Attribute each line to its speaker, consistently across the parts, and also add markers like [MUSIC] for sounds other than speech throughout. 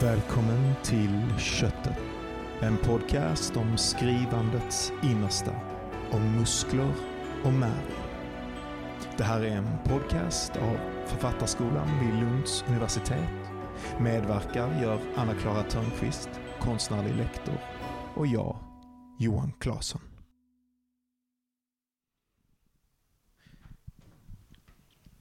Speaker 1: Välkommen till Köttet. En podcast om skrivandets innersta. Om muskler och märg. Det här är en podcast av Författarskolan vid Lunds universitet. Medverkar gör Anna-Klara Törnqvist, konstnärlig lektor, och jag, Johan Claesson.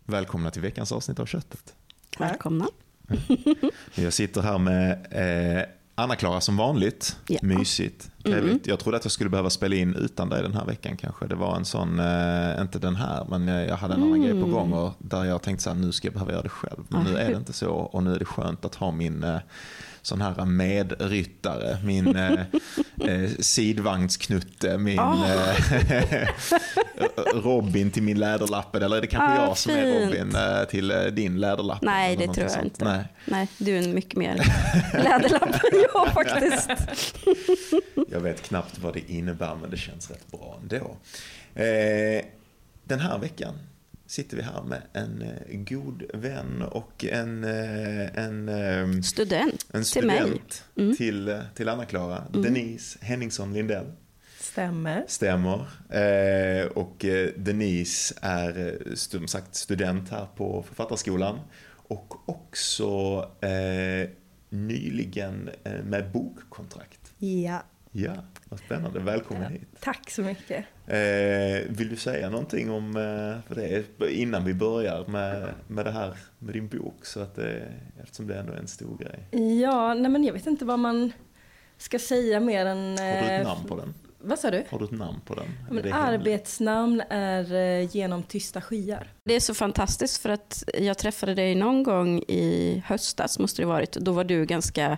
Speaker 1: Välkomna till veckans avsnitt av Köttet.
Speaker 2: Välkomna. [LAUGHS]
Speaker 1: Jag sitter här med eh, Anna-Klara som vanligt.
Speaker 2: Ja.
Speaker 1: Mysigt, trevligt.
Speaker 2: Mm.
Speaker 1: Jag trodde att jag skulle behöva spela in utan dig den här veckan kanske. Det var en sån, eh, inte den här, men jag, jag hade en annan
Speaker 2: Mm.
Speaker 1: grej på gång och där jag tänkte så här, nu ska jag behöva göra det själv. Men
Speaker 2: Ja,
Speaker 1: nu är det inte så och nu är det skönt att ha min eh, sån här medryttare, min eh, eh, sidvagnsknutte, min eh, [LAUGHS] Robin till min läderlappe. Eller är det kanske
Speaker 2: Ah,
Speaker 1: jag som är
Speaker 2: fint.
Speaker 1: Robin eh, till din läderlappe?
Speaker 2: Nej, det tror jag
Speaker 1: sånt?
Speaker 2: inte.
Speaker 1: Nej.
Speaker 2: Nej, du är mycket mer läderlapp än jag [LAUGHS] faktiskt.
Speaker 1: Jag vet knappt vad det innebär men det känns rätt bra ändå. Den här veckan sitter vi här med en eh, god vän och en, eh, en, eh,
Speaker 2: Student
Speaker 1: en
Speaker 2: till mig.
Speaker 1: student
Speaker 2: Mm.
Speaker 1: till, eh, till Anna-Klara. Denise Henningsson Lindell.
Speaker 3: Stämmer.
Speaker 1: Stämmer. Eh, och Denise är som sagt student här på Författarskolan. Och också eh, nyligen med bokkontrakt.
Speaker 3: Ja,
Speaker 1: Ja, vad spännande. Välkommen
Speaker 3: Ja.
Speaker 1: hit.
Speaker 3: tack så mycket.
Speaker 1: Eh, vill du säga någonting om eh, för det, innan vi börjar med, med det här med din bok? Så att det, eftersom det ändå är en stor grej.
Speaker 3: Ja, nej men jag vet inte vad man ska säga mer än...
Speaker 1: Har du ett
Speaker 3: eh,
Speaker 1: namn på den?
Speaker 3: Vad sa du?
Speaker 1: Har du ett namn på den? Eller
Speaker 3: Men arbetsnamn är eh, Genom tysta skyar.
Speaker 2: Det är så fantastiskt för att jag träffade dig någon gång i höstas, måste det varit. Då var du ganska...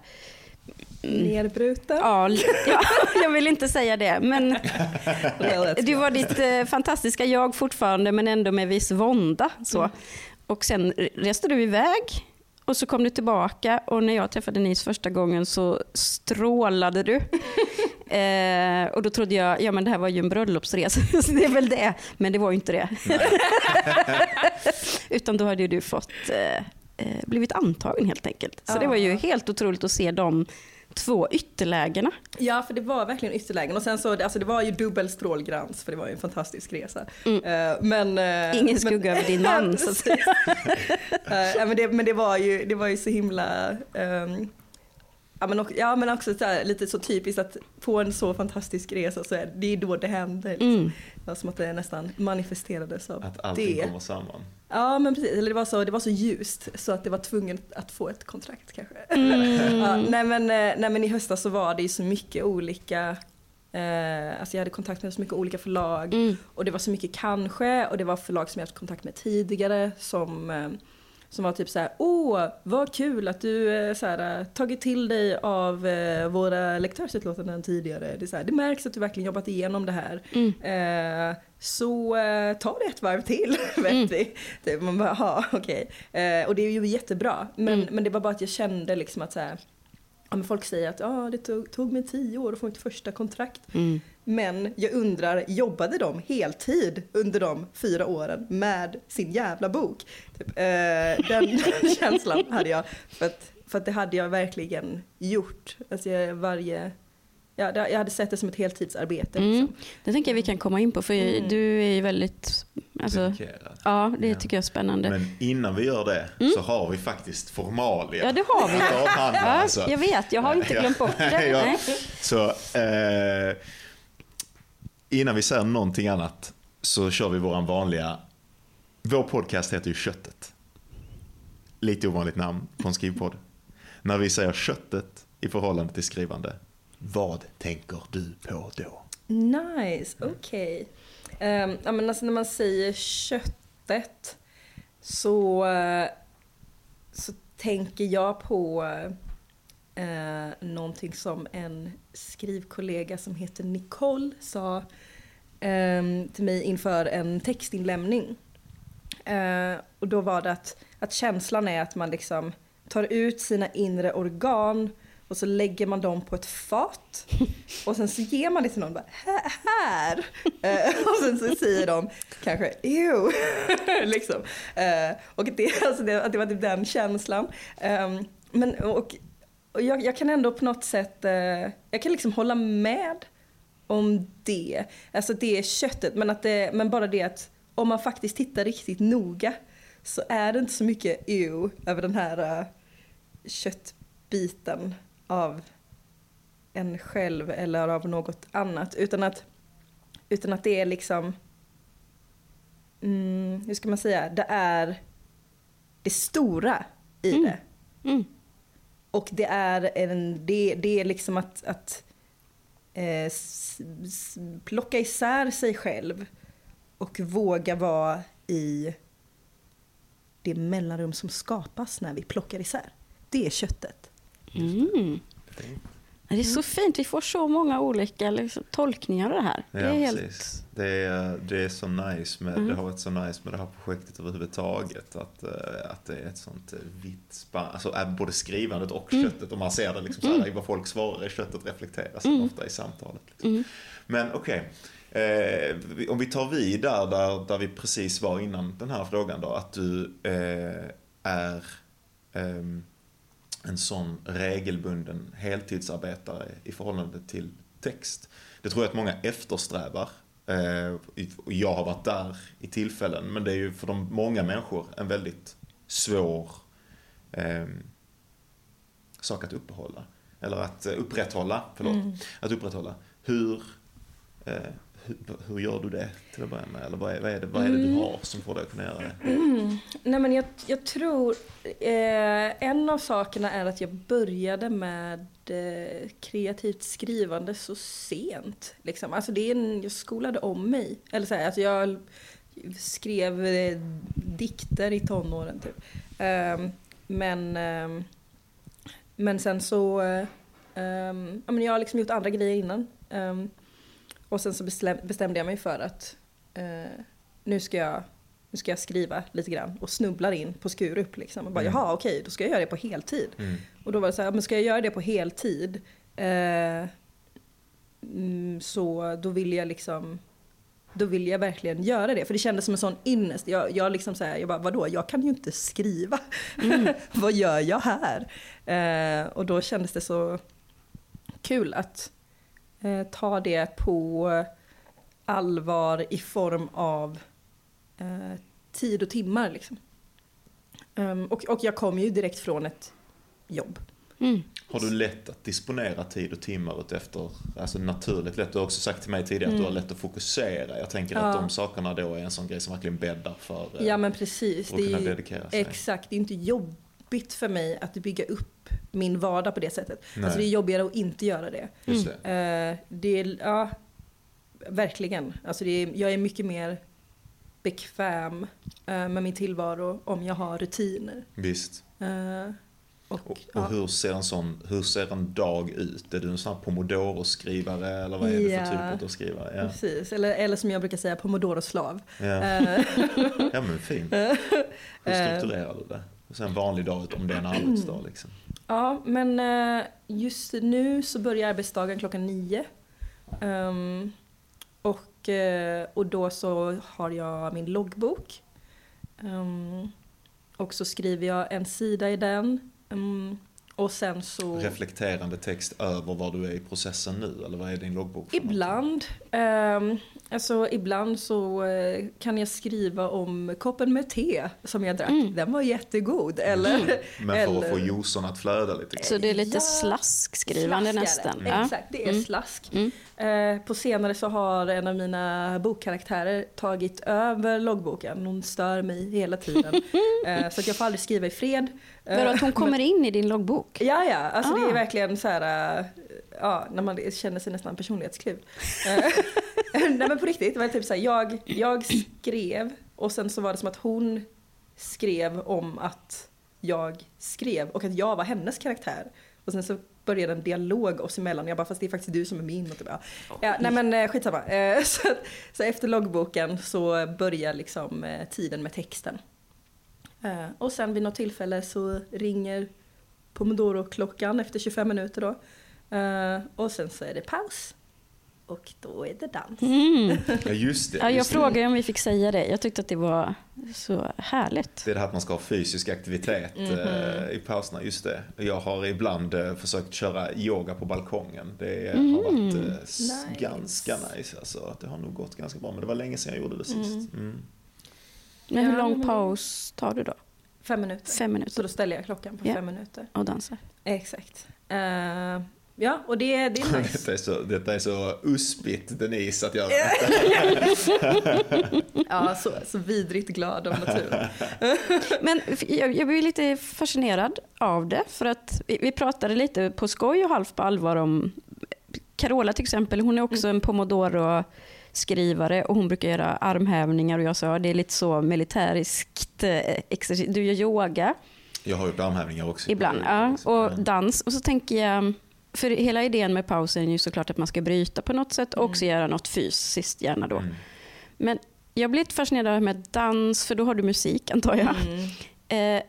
Speaker 3: Nedbruten.
Speaker 2: ja, ja, [LAUGHS] jag vill inte säga det, men du var ditt eh, fantastiska jag fortfarande, men ändå med viss vånda. Så.
Speaker 3: Mm.
Speaker 2: Och sen reste du iväg och så kom du tillbaka och när jag träffade Nils första gången så strålade du. [LAUGHS] eh, och då trodde jag, ja men det här var ju en bröllopsresa, [LAUGHS] så det är väl det. Men det var ju inte det. Utan då hade ju du fått eh, eh, blivit antagen helt enkelt. Så det var ju helt otroligt att se de två ytterlägena.
Speaker 3: Ja, för det var verkligen ytterlägen. Och sen så, alltså det var ju dubbel strålglans för det var ju en fantastisk resa.
Speaker 2: Mm.
Speaker 3: Eh, men, eh,
Speaker 2: Ingen skugga över din [LAUGHS] man. Så att säga. [LAUGHS]
Speaker 3: Eh, men det, men det var ju, det var ju så himla, ehm, ja, men också, ja men också så här, lite så typiskt att på en så fantastisk resa så är det är då det händer. Liksom.
Speaker 2: Mm.
Speaker 3: Det var som att det nästan manifesterades av
Speaker 1: Att allting
Speaker 3: det.
Speaker 1: kommer samman.
Speaker 3: Ja men precis, eller det var, så, det var så ljust så att det var tvungen att få ett kontrakt kanske.
Speaker 2: Mm. [LAUGHS]
Speaker 3: Ja, nej, men, eh, nej men i höstas så var det ju så mycket olika Eh, alltså jag hade kontakt med så mycket olika förlag
Speaker 2: Mm.
Speaker 3: och det var så mycket kanske och det var förlag som jag haft kontakt med tidigare som, eh, som var typ så här: åh vad kul att du eh, så här, eh, tagit till dig av eh, våra lektörsutlåtanden tidigare. Det, är så här, det märks att du verkligen jobbat igenom det här.
Speaker 2: Mm.
Speaker 3: Eh, så eh, ta det ett varv till, [LAUGHS] vet vi. Typ, man bara, ja okej. Eh, och det är ju jättebra. Men,
Speaker 2: Mm.
Speaker 3: men det var bara att jag kände liksom att så här, ja, folk säger att ah, det tog, tog mig tio år att få mitt första kontrakt.
Speaker 2: Mm.
Speaker 3: Men jag undrar, jobbade de heltid under de fyra åren med sin jävla bok? Typ, eh, den, [LAUGHS] känslan hade jag. För att, för att det hade jag verkligen gjort. Alltså jag, varje, ja, jag hade sett det som ett heltidsarbete.
Speaker 2: Mm.
Speaker 3: Liksom.
Speaker 2: Det tänker jag vi kan komma in på, för
Speaker 3: Mm.
Speaker 2: du är ju väldigt... Alltså,
Speaker 1: Dedikerad.
Speaker 2: ja, det tycker jag är spännande.
Speaker 1: Men innan vi gör det så har vi faktiskt formalia.
Speaker 2: Mm. Ja, det har vi. Ja,
Speaker 1: alltså.
Speaker 2: jag vet, jag har inte [LAUGHS] glömt bort det.
Speaker 1: Så eh, innan vi säger någonting annat så kör vi våran vanliga, vår podcast heter ju Köttet. Lite ovanligt namn på en skrivpodd. När vi säger köttet i förhållande till skrivande, vad tänker du på då?
Speaker 3: Nice, okej. Ehm, ja, men alltså när man säger köttet så, eh, så tänker jag på eh, uh, någonting som en skrivkollega som heter Nicole sa ehm, till mig inför en textinlämning. Eh, och då var det att, att känslan är att man liksom tar ut sina inre organ och så lägger man dem på ett fat [LAUGHS] och sen så ger man det till någon bara, "Här- här. Eh, och sen så säger de kanske ew. [LAUGHS] liksom. Eh, och det, alltså det, det var typ den känslan. Ehm, men, och, och jag, jag kan ändå på något sätt, eh, jag kan liksom hålla med om det. Alltså det köttet, men, att det, men bara det att om man faktiskt tittar riktigt noga så är det inte så mycket ew över den här uh, köttbiten av en själv eller av något annat. Utan att, utan att det är liksom, mm, hur ska man säga, det är det stora i
Speaker 2: Mm.
Speaker 3: det.
Speaker 2: Mm.
Speaker 3: Och det är, en, det, det är liksom att, att eh, plocka isär sig själv och våga vara i det mellanrum som skapas när vi plockar isär. Det är köttet.
Speaker 2: Mm. Det är så fint, vi får så många olika liksom, tolkningar av det här. Det
Speaker 1: Ja,
Speaker 2: är helt...
Speaker 1: precis. Det är, det är så nice med,
Speaker 2: Mm.
Speaker 1: det har varit så nice med det här projektet överhuvudtaget. Att, eh, att det är ett sånt eh, vitt spann, alltså både skrivandet och
Speaker 2: Mm.
Speaker 1: köttet. Och man ser det liksom så här, i vad folk svarar i köttet reflekteras
Speaker 2: Mm.
Speaker 1: ofta i samtalet. Liksom.
Speaker 2: Mm.
Speaker 1: Men okej, eh, vi- om vi tar vid där, där, där vi precis var innan den här frågan då. Att du eh, är ehm, en sån regelbunden heltidsarbetare i förhållande till text. Det tror jag att många eftersträvar. Eh, jag har varit där i tillfällen, men det är ju för de många människor en väldigt svår ehm, sak att uppehålla. Eller att eh, upprätthålla, förlåt.
Speaker 3: Mm.
Speaker 1: Att upprätthålla. Hur, eh, hur, hur gör du det till att börja med? Eller vad är, vad är, det, vad är det du
Speaker 3: Mm.
Speaker 1: har som får dig att kunna göra det?
Speaker 3: Nej men jag, jag tror, eh, en av sakerna är att jag började med eh, kreativt skrivande så sent. Liksom. Alltså det är en, jag skolade om mig. Eller så här, alltså jag skrev eh, dikter i tonåren typ. Ehm, men, ehm, men sen så, eh, ehm, jag har liksom gjort andra grejer innan. Ehm, och sen så bestämde jag mig för att eh, nu ska jag nu ska jag skriva lite grann och snubblar in på Skurup liksom. Och bara,
Speaker 1: Mm.
Speaker 3: jaha okej, då ska jag göra det på heltid.
Speaker 1: Mm.
Speaker 3: Och då var det så här, men ska jag göra det på heltid eh, mm, så då vill jag liksom då vill jag verkligen göra det. För det kändes som en sån innest. Jag, jag liksom så här, jag bara, vadå, jag kan ju inte skriva. [LAUGHS] Vad gör jag här? Eh, och då kändes det så kul att eh, ta det på allvar i form av eh, tid och timmar. Liksom. Ehm, och, och jag kom ju direkt från ett jobb.
Speaker 2: Mm.
Speaker 1: Har du lätt att disponera tid och timmar utefter, alltså naturligt lätt? Du har också sagt till mig tidigare att du har lätt att fokusera. Jag tänker att
Speaker 3: Mm. Ja.
Speaker 1: de sakerna då är en sån grej som verkligen bäddar för eh,
Speaker 3: Ja men precis.
Speaker 1: att
Speaker 3: Det
Speaker 1: kunna
Speaker 3: är,
Speaker 1: dedikera sig.
Speaker 3: exakt, det är inte jobbigt för mig att bygga upp min vardag på det sättet.
Speaker 1: Nej.
Speaker 3: Alltså det är jobbigare att inte göra det.
Speaker 1: Just det.
Speaker 3: Eh, det är, ja, verkligen. Alltså det är, jag är mycket mer bekväm eh, med min tillvaro om jag har rutiner.
Speaker 1: Visst.
Speaker 3: Eh, och,
Speaker 1: Och, och
Speaker 3: ja.
Speaker 1: hur, ser en sån, hur ser en dag ut? Är du en sån här pomodoro-skrivare eller vad är det
Speaker 3: Ja.
Speaker 1: för typ av skrivare? Ja.
Speaker 3: Precis, eller, eller som jag brukar säga, pomodoro-slav. Eh, [LAUGHS]
Speaker 1: ja men fint. [LAUGHS] Hur strukturerar du det? Sen en vanlig dag om det är en arbetsdag liksom.
Speaker 3: Ja, men eh, just nu så börjar arbetsdagen klockan nio. Ehm, och, eh, och då så har jag min loggbok. Ehm, och så skriver jag en sida i den. Ehm, och sen så...
Speaker 1: Reflekterande text över var du är i processen nu eller vad är din loggbok?
Speaker 3: Ibland. Alltså ibland så eh, kan jag skriva om koppen med te som jag drack.
Speaker 2: Mm.
Speaker 3: Den var jättegod. Eller,
Speaker 1: någonting? Men för att få juicen att flöda lite grann.
Speaker 2: Så det är lite
Speaker 3: Ja,
Speaker 2: slaskskrivande
Speaker 3: Slaskare.
Speaker 2: nästan. Ja.
Speaker 3: Exakt, det är
Speaker 2: Mm.
Speaker 3: slask.
Speaker 2: Mm.
Speaker 3: Eh, på senare så har en av mina bokkaraktärer tagit över loggboken. Hon stör mig hela tiden. [LAUGHS] eh, så att jag får aldrig skriva i fred. Eh,
Speaker 2: För att hon kommer in i din loggbok.
Speaker 3: Ja, ja. Alltså det
Speaker 2: Ah.
Speaker 3: är verkligen så här, eh, ja, när man känner sig nästan personlighetsklyvd. Eh, [LAUGHS] Nej men på riktigt, det var typ så här, jag, jag skrev och sen så var det som att hon skrev om att jag skrev och att jag var hennes karaktär. Och sen så började en dialog oss emellan och jag bara fast det är faktiskt du som är min. Och typ, ja. Ja, nej men eh, skitsamma. Eh, [LAUGHS] Så, så efter loggboken så börjar liksom tiden med texten. Och sen vid något tillfälle så ringer Pomodoro-klockan efter 25 minuter då. Eh, Och sen så är det paus. och då är det dans.
Speaker 2: Mm.
Speaker 1: Ja, just det.
Speaker 2: Ja, jag
Speaker 1: just
Speaker 2: frågade om vi fick säga det. Jag tyckte att det var så härligt.
Speaker 1: Det är det här att man ska ha fysisk aktivitet
Speaker 3: Mhm.
Speaker 1: eh, i pauserna, just det. Jag har ibland eh, försökt köra yoga på balkongen. Det
Speaker 2: Mm.
Speaker 1: har varit
Speaker 3: Nice.
Speaker 1: ganska nice alltså. Det har nog gått ganska bra, men det var länge sedan jag gjorde det sist. Mm.
Speaker 2: Men hur lång paus tar du då?
Speaker 3: Fem minuter.
Speaker 2: Fem
Speaker 3: Så
Speaker 2: minuter
Speaker 3: då ställer jag klockan på
Speaker 2: Ja.
Speaker 3: fem minuter.
Speaker 2: och dansar?
Speaker 3: Exakt. Eh, ja, och det, det är nice.
Speaker 1: Detta, är så, detta är så uspigt Denise att jag... [LAUGHS]
Speaker 3: Ja, så, så vidrigt glad av naturen. [LAUGHS]
Speaker 2: Men jag, jag blir lite fascinerad av det. För att vi, vi pratade lite på skoj och halvt på allvar om Carola till exempel. Hon är också en pomodoro-skrivare och hon brukar göra armhävningar och jag sa det är lite så militäriskt eh, exercis. Du gör yoga
Speaker 1: Jag har gjort armhävningar också.
Speaker 2: ibland. Ja, och
Speaker 1: Mm.
Speaker 2: dans. Och så tänker jag, för hela idén med pausen är ju såklart att man ska bryta på något sätt och också göra något fysiskt gärna då.
Speaker 1: Mm.
Speaker 2: Men jag blir lite fascinerad av det här med dans, för då har du musik antar jag.
Speaker 3: Mm.
Speaker 2: Eh,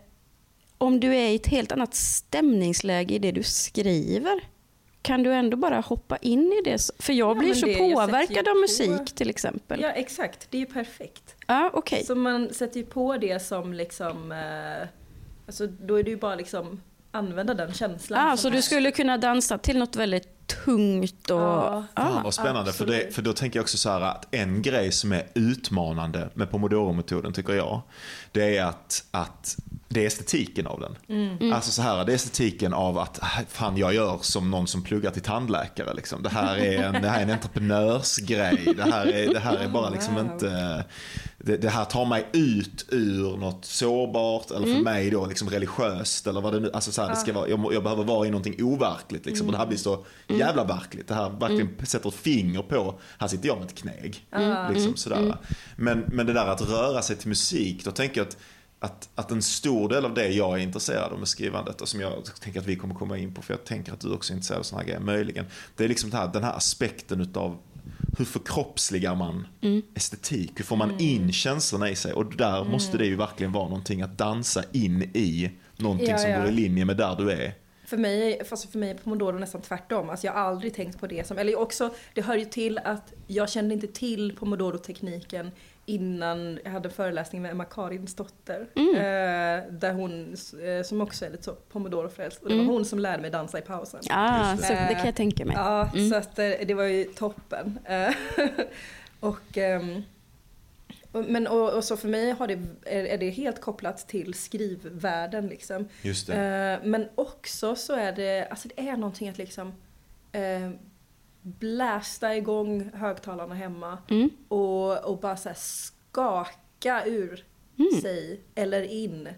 Speaker 2: om du är i ett helt annat stämningsläge i det du skriver, kan du ändå bara hoppa in i det? För jag
Speaker 3: Ja,
Speaker 2: blir så påverkad av
Speaker 3: på-
Speaker 2: musik till exempel.
Speaker 3: Ja, exakt. Det är ju perfekt.
Speaker 2: Ja, okej.
Speaker 3: Så man sätter ju på det som liksom, eh, alltså då är det ju bara liksom använda den känslan.
Speaker 2: Ah, så du skulle kunna dansa till något väldigt tungt och...
Speaker 3: Ja.
Speaker 2: Ah,
Speaker 1: vad spännande, för, det, för då tänker jag också så här att en grej som är utmanande med pomodoro-metoden tycker jag, det är att, att det är estetiken av den.
Speaker 3: Mm.
Speaker 1: Alltså så här, det är estetiken av att "Ah, fan jag gör som någon som pluggar till tandläkare. Liksom. Det, här är en, det här är en entreprenörsgrej. Det här är, det här är bara liksom
Speaker 3: Wow.
Speaker 1: inte... Det, det här tar mig ut ur något sårbart eller för mig då liksom religiöst eller vad det nu, alltså så här, det ska vara, jag, jag behöver vara i någonting overkligt liksom och det här blir så jävla verkligt. Det här verkligen sätter ett finger på, här sitter jag med ett knäg. Liksom sådär. Men, men det där att röra sig till musik, då tänker jag att att, att en stor del av det jag är intresserad av med skrivandet och som jag tänker att vi kommer komma in på, för jag tänker att du också är intresserad av sådana här grejer, möjligen. Det är liksom det här, den här aspekten utav hur förkroppsligar man
Speaker 2: Mm.
Speaker 1: estetik? Hur får man in känslorna i sig? Och där måste det ju verkligen vara någonting att dansa in i någonting
Speaker 3: Ja,
Speaker 1: som
Speaker 3: ja.
Speaker 1: går i linje med där du är.
Speaker 3: För mig, fast för mig är pomodoro nästan tvärtom. Alltså jag har aldrig tänkt på det som, eller också, det hör ju till att jag kände inte till pomodoro-tekniken innan jag hade en föreläsning med Emma Karinsdotter. Eh, där hon, eh, som också är lite så pomodoro-frälst, och det var hon som lärde mig dansa i pausen.
Speaker 2: Ah,
Speaker 1: Just
Speaker 2: så det kan jag tänka mig.
Speaker 3: Ja, så att eh, det var ju toppen. Eh, [LAUGHS] och, ehm, men, och, och så för mig har det, är, är det helt kopplat till skrivvärlden liksom.
Speaker 1: Just det.
Speaker 3: Eh, men också så är det, alltså det är någonting att liksom eh, blästa igång högtalarna hemma
Speaker 2: Mm.
Speaker 3: och, och bara så här skaka ur
Speaker 2: Mm.
Speaker 3: sig eller in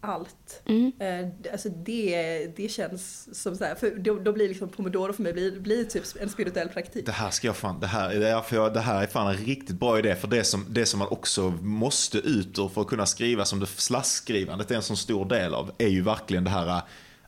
Speaker 3: allt.
Speaker 2: Mm.
Speaker 3: Eh, alltså det, det känns som så här, för då, då blir liksom pomodoro för mig blir, blir typ en spirituell praktik.
Speaker 1: Det här ska jag fan, det här, det är för jag, det här är fan en riktigt bra idé för det som, det som man också måste ut ur för att kunna skriva som det slaskskrivandet är en så stor del av är ju verkligen det här,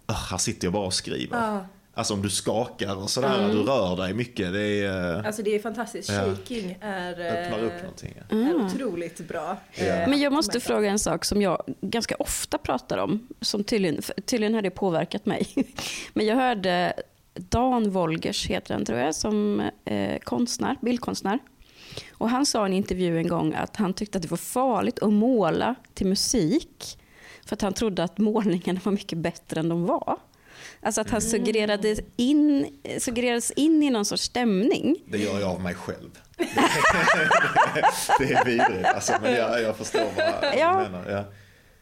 Speaker 1: "Ugh, här sitter jag bara och skriver.
Speaker 3: Ja.
Speaker 1: Alltså om du skakar och sådär, du rör dig mycket, det är, eh,
Speaker 3: Alltså det är fantastiskt.
Speaker 1: Ja.
Speaker 3: Shaking är, eh,
Speaker 1: öppnar upp någonting. ja.
Speaker 3: är otroligt bra.
Speaker 1: Ja.
Speaker 3: Eh,
Speaker 2: Men jag måste fråga en sak som jag ganska ofta pratar om. Som tydligen, tydligen har det påverkat mig. [LAUGHS] Men jag hörde Dan Wolgers, heter han tror jag, som eh, konstnär, bildkonstnär. Och han sa i en intervju en gång att han tyckte att det var farligt att måla till musik. För att han trodde att målningarna var mycket bättre än de var. Alltså att han suggererades in, suggererades in i någon sorts stämning.
Speaker 1: Det gör jag av mig själv. [LAUGHS] det är vidrigt, alltså, men jag, jag förstår vad
Speaker 2: Ja.
Speaker 1: du menar. Ja.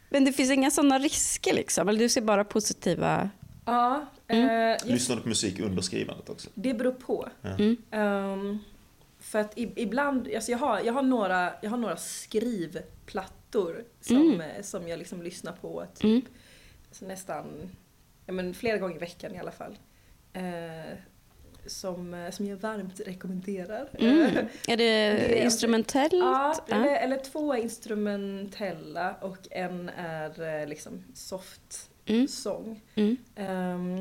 Speaker 2: Men det finns inga sådana risker liksom? Eller du ser bara positiva...
Speaker 3: Ja,
Speaker 2: Mm.
Speaker 3: eh, jag
Speaker 1: Lyssnar du på musik under skrivandet också?
Speaker 3: Det beror på.
Speaker 2: Mm.
Speaker 3: Ehm, för att i, ibland, alltså jag har, jag har några, jag har några skrivplattor som, eh, som jag liksom lyssnar på typ
Speaker 2: Mm.
Speaker 3: alltså nästan, ja men flera gånger i veckan i alla fall. Eh, som, eh, som jag varmt rekommenderar.
Speaker 2: Mm. [LAUGHS] Är det, instrumentellt?
Speaker 3: Ja, eller, eller två är instrumentella och en är eh, liksom soft
Speaker 2: Mm.
Speaker 3: sång.
Speaker 2: Mm.
Speaker 3: Ehm,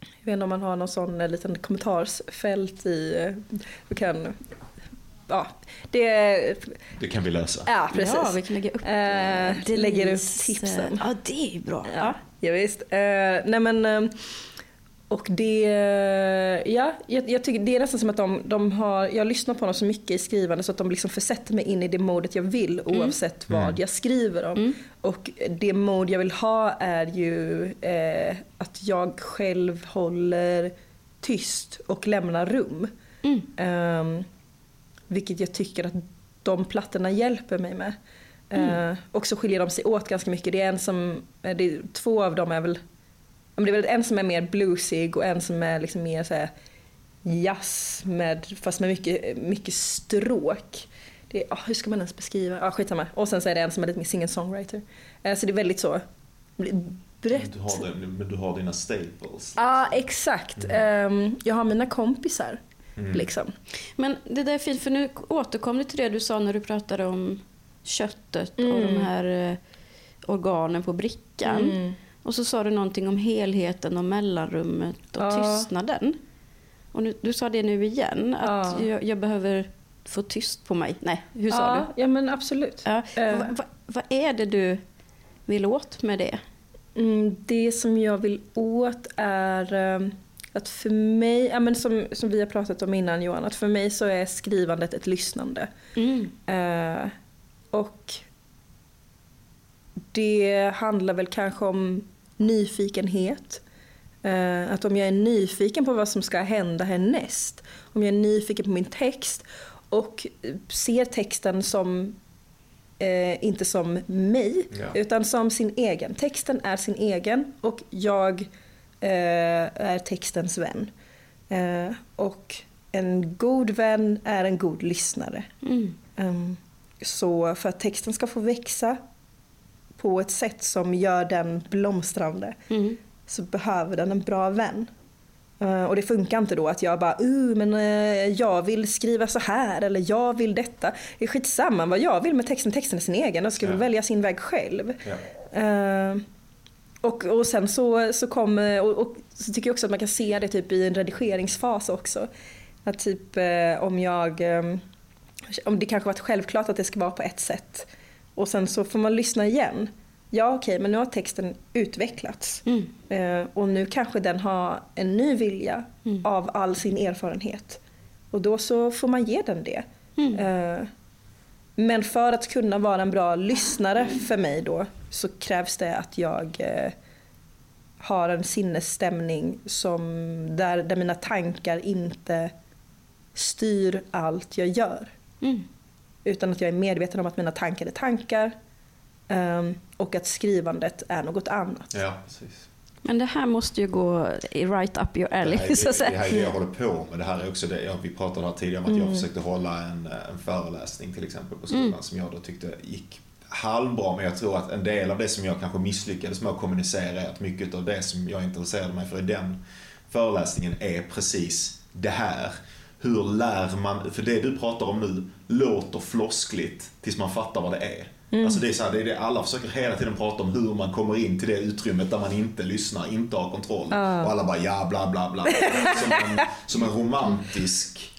Speaker 3: jag vet inte om man har någon sån eh, liten kommentarsfält i, du kan, ja, det,
Speaker 1: Det kan vi lösa.
Speaker 3: ja precis.
Speaker 2: Ja, vi kan lägga upp,
Speaker 3: Eh,
Speaker 2: eh,
Speaker 3: lägger upp
Speaker 2: Denise,
Speaker 3: tipsen.
Speaker 2: eh, Ja, det är ju bra.
Speaker 3: Ja, ja visst. Eh, nej men, eh, och det, ja, jag, jag, tycker det är nästan som att de, de har, jag lyssnar på dem så mycket i skrivande så att de liksom försätter mig in i det modet jag vill oavsett
Speaker 1: Mm.
Speaker 3: vad jag skriver om. Och det mod jag vill ha är ju eh, att jag själv håller tyst och lämnar rum.
Speaker 2: Mm.
Speaker 3: Ehm, vilket jag tycker att de plattorna hjälper mig med. Eh, och så skiljer de sig åt ganska mycket. Det är en som, eh, det är, två av dem är väl, ja, men det är väl en som är mer bluesig och en som är liksom mer så här jazz med, fast med mycket, mycket stråk. Det är, ah, hur ska man ens beskriva? Ah, skitsamma. Och sen så är det en som är lite mer singer-songwriter. Eh, så det är väldigt så brett.
Speaker 1: Du har, det- men du har dina staples.
Speaker 3: Ja, exakt. Ehm, jag har mina kompisar.
Speaker 1: Mm.
Speaker 3: Liksom.
Speaker 2: Men det där är fint, för nu återkom du till det du sa när du pratade om köttet och
Speaker 3: Mm.
Speaker 2: de här eh, organen på brickan.
Speaker 3: Mm.
Speaker 2: Och så sa du någonting om helheten och mellanrummet och
Speaker 3: Ja.
Speaker 2: tystnaden. Och nu, du sa det nu igen, att
Speaker 3: Ja.
Speaker 2: jag, jag behöver få tyst på mig. Nej, hur sa
Speaker 3: ja,
Speaker 2: du?
Speaker 3: Ja, men absolut.
Speaker 2: Ja.
Speaker 3: Eh.
Speaker 2: Va, va, vad är det du vill åt med det?
Speaker 3: Mm, det som jag vill åt är ehm, att för mig, ja, men som, som vi har pratat om innan Johan, att för mig så är skrivandet ett lyssnande.
Speaker 2: Mm.
Speaker 3: Eh, och det handlar väl kanske om nyfikenhet. Eh, att om jag är nyfiken på vad som ska hända härnäst, om jag är nyfiken på min text och ser texten som eh, inte som mig,
Speaker 1: Ja.
Speaker 3: utan som sin egen. Texten är sin egen och jag är textens vän. Eh, och en god vän är en god lyssnare.
Speaker 2: Mm.
Speaker 3: Um, så för att texten ska få växa på ett sätt som gör den blomstrande
Speaker 2: Mm.
Speaker 3: så behöver den en bra vän. Uh, och det funkar inte då att jag bara uh, men uh, jag vill skriva så här eller jag vill detta. Det är skitsamma vad jag vill med texten, texten är sin egen och ska
Speaker 1: Ja.
Speaker 3: välja sin väg själv.
Speaker 1: Ja.
Speaker 3: Uh, och, och sen så, så kommer, och, och så tycker jag också att man kan se det typ i en redigeringsfas också. Att typ eh, om jag, eh, om det kanske varit självklart att det ska vara på ett sätt och sen så får man lyssna igen. Ja okej, men nu har texten utvecklats
Speaker 2: Mm.
Speaker 3: eh, och nu kanske den har en ny vilja av all sin erfarenhet. Och då så får man ge den det.
Speaker 2: Mm.
Speaker 3: Men för att kunna vara en bra lyssnare för mig då så krävs det att jag eh, har en sinnesstämning som, där, där mina tankar inte styr allt jag gör.
Speaker 2: Mm.
Speaker 3: Utan att jag är medveten om att mina tankar är tankar ehm, och att skrivandet är något annat.
Speaker 1: ja, precis.
Speaker 2: Men det här måste ju gå i right up your
Speaker 1: Det
Speaker 2: alley.
Speaker 1: här, är-
Speaker 2: så att
Speaker 1: det, det här är det jag håller på med. Det här är också det, ja, vi pratade här tidigare om att jag försökte hålla en, en föreläsning till exempel på skolan som jag då tyckte gick halvbra. Men jag tror att en del av det som jag kanske misslyckades med att kommunicera är att mycket av det som jag intresserade mig för i den föreläsningen är precis det här. Hur lär man, för det du pratar om nu låter floskligt tills man fattar vad det är. Alltså det är så här, det är det alla försöker hela tiden prata om hur man kommer in till det utrymmet där man inte lyssnar, inte har kontroll. Och alla bara ja, bla bla bla. [LAUGHS] Som en, som en romantisk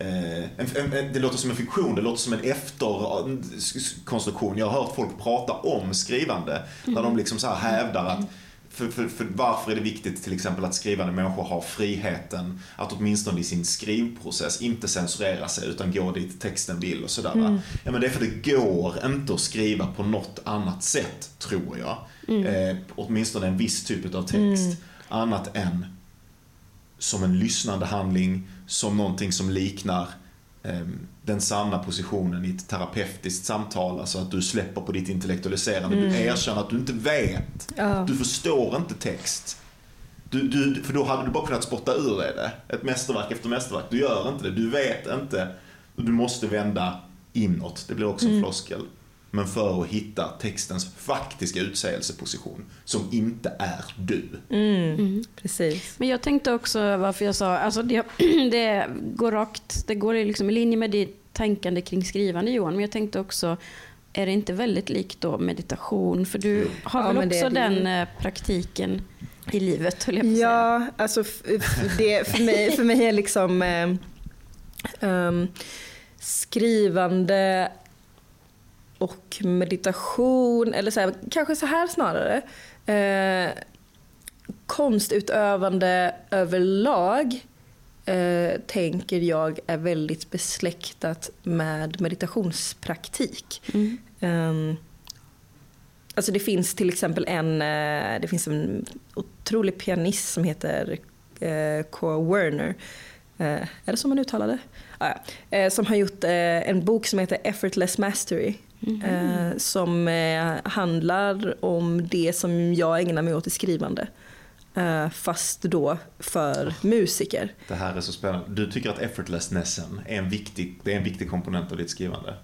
Speaker 1: en, en, en, det låter som en fiktion, det låter som en efterkonstruktion. Jag har hört folk prata om skrivande. Där de liksom så här hävdar att för, för, för varför är det viktigt till exempel att skrivande människor har friheten att åtminstone i sin skrivprocess inte censurera sig utan gå dit texten vill och sådär. va? Ja men det är för det går inte att skriva på något annat sätt, tror jag. Eh, åtminstone en viss typ av text. Annat än som en lyssnande handling, som någonting som liknar ehm, den sanna positionen i ett terapeutiskt samtal. Alltså att du släpper på ditt intellektualiserande. Du erkänner att du inte vet.
Speaker 3: Ja.
Speaker 1: Du förstår inte text. Du, du, för då hade du bara kunnat spotta ur dig det. Ett mästerverk efter mästerverk. Du gör inte det. Du vet inte. Du måste vända inåt. Det blir också en floskel. Men för att hitta textens faktiska utsägelseposition som inte är du.
Speaker 3: Precis.
Speaker 2: Men jag tänkte också varför jag sa, alltså det, [CLEARS THROAT] det går rakt, det går liksom i linje med ditt tänkande kring skrivande Johan, men jag tänkte också, är det inte väldigt likt då meditation? För du har
Speaker 3: Ja,
Speaker 2: väl
Speaker 3: det
Speaker 2: också
Speaker 3: det
Speaker 2: den eh, praktiken i livet, höll jag på att säga.
Speaker 3: Ja, alltså det, för, mig, för mig är liksom eh, ehm, skrivande och meditation, eller så här, kanske så här snarare. Eh, konstutövande överlag eh, tänker jag är väldigt besläktat med meditationspraktik.
Speaker 2: Mm.
Speaker 3: Um, alltså det finns till exempel en, eh, det finns en otrolig pianist som heter eh, K. Werner. Eh, är det så man uttalar det? Ah, ja. som har gjort en bok som heter Effortless Mastery. Eh, som eh, handlar om det som jag ägnar mig åt i skrivande. Eh, fast då för musiker.
Speaker 1: Det här är så spännande. Du tycker att effortlessnessen är en viktig, det är en viktig komponent av ditt skrivande?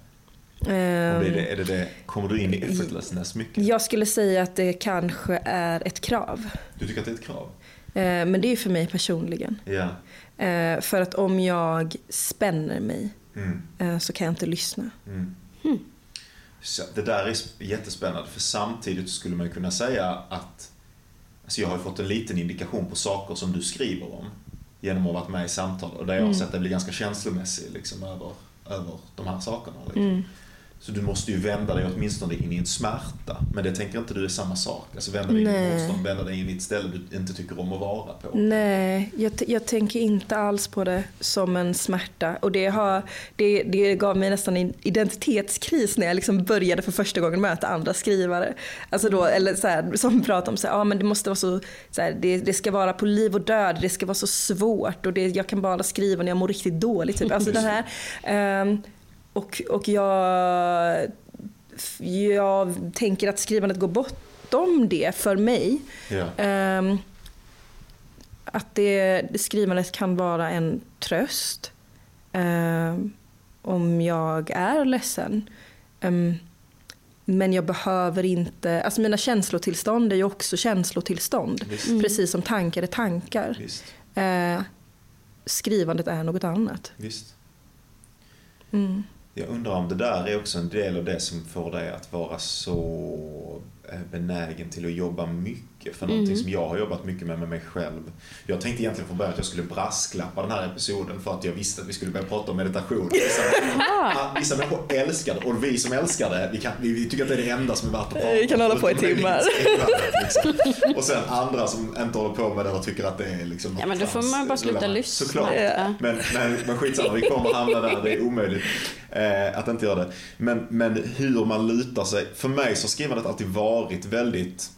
Speaker 1: Är det, är det det, kommer du in i effortlessness mycket?
Speaker 3: Jag skulle säga att det kanske är ett krav.
Speaker 1: Du tycker att det är ett krav?
Speaker 3: Eh, men det är för mig personligen. Eh, för att om jag spänner mig
Speaker 1: Mm.
Speaker 3: eh, så kan jag inte lyssna.
Speaker 1: Mm. Så det där är jättespännande för samtidigt skulle man ju kunna säga att alltså jag har ju fått en liten indikation på saker som du skriver om genom att ha varit med i samtal och där jag har
Speaker 3: Mm.
Speaker 1: sett dig bli ganska känslomässig liksom, över, över de här sakerna. Liksom.
Speaker 3: Mm.
Speaker 1: Så du måste ju vända dig åtminstone in i en smärta. Men det tänker inte du är samma sak. Alltså vända dig in i
Speaker 3: Nej.
Speaker 1: motstånd, vända dig in i ett ställe du inte tycker om att vara på.
Speaker 3: Nej, jag, jag tänker inte alls på det som en smärta. Och det, har, det, det gav mig nästan en identitetskris när jag liksom började för första gången möta andra skrivare. Alltså då, eller så här, som pratar om att ah, men det måste vara så, så här, det, det ska vara på liv och död, det ska vara så svårt och det, jag kan bara skriva när jag mår riktigt dåligt. Typ. Alltså den här, [LAUGHS] ehm, och, och jag, jag tänker att skrivandet går bortom det för mig. Ehm, att det, det skrivandet kan vara en tröst ehm, om jag är ledsen. Ehm, men jag behöver inte, alltså mina känslotillstånd är ju också känslotillstånd.
Speaker 1: Visst.
Speaker 3: Precis som tankar är tankar.
Speaker 1: Visst.
Speaker 3: Eh, skrivandet är något annat.
Speaker 1: Visst.
Speaker 3: Mm.
Speaker 1: Jag undrar om det där är också en del av det som får dig att vara så benägen till att jobba mycket för någonting
Speaker 2: Mm.
Speaker 1: som jag har jobbat mycket med med mig själv. Jag tänkte egentligen från början att jag skulle brasklappa den här episoden för att jag visste att vi skulle börja prata om meditation. Vissa människor, vissa människor älskar det och vi som älskar det, vi, kan, vi, vi tycker att det är det enda som är värt att prata om.
Speaker 3: Vi kan hålla på i timmar.
Speaker 1: liksom. Och sen andra som inte håller på med det och tycker att det är liksom
Speaker 2: Ja, men då får man bara sluta lyssna.
Speaker 1: Såklart.
Speaker 2: Ja.
Speaker 1: Men, men, men skitsamma, vi kommer hamna där. Det är omöjligt eh, att inte göra det. Men, men hur man lutar sig. För mig så har skrivandet alltid varit väldigt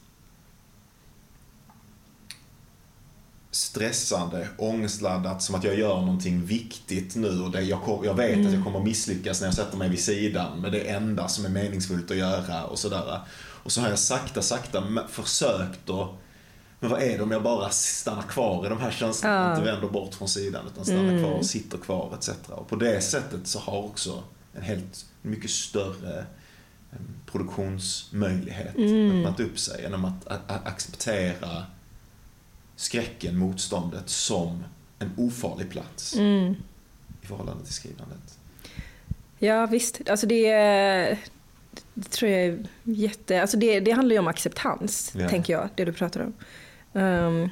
Speaker 1: stressande, ångestladdat, som att jag gör någonting viktigt nu och det, jag, jag vet att jag kommer misslyckas när jag sätter mig vid sidan med det enda som är meningsfullt att göra och sådär. Och så har jag sakta, sakta försökt att men vad är det om jag bara stannar kvar i de här känslorna
Speaker 3: Ja.
Speaker 1: inte vänder bort från sidan utan stannar kvar och sitter kvar etc. Och på det sättet så har också en helt mycket större produktionsmöjlighet öppnat upp sig genom att, acceptera skräcken, motståndet som en ofarlig plats
Speaker 3: Mm.
Speaker 1: i förhållande till skrivandet.
Speaker 3: Ja visst, alltså det, är- det tror jag är jätte... Alltså det, det handlar ju om acceptans,
Speaker 1: Ja.
Speaker 3: tänker jag, det du pratar om. Ehm,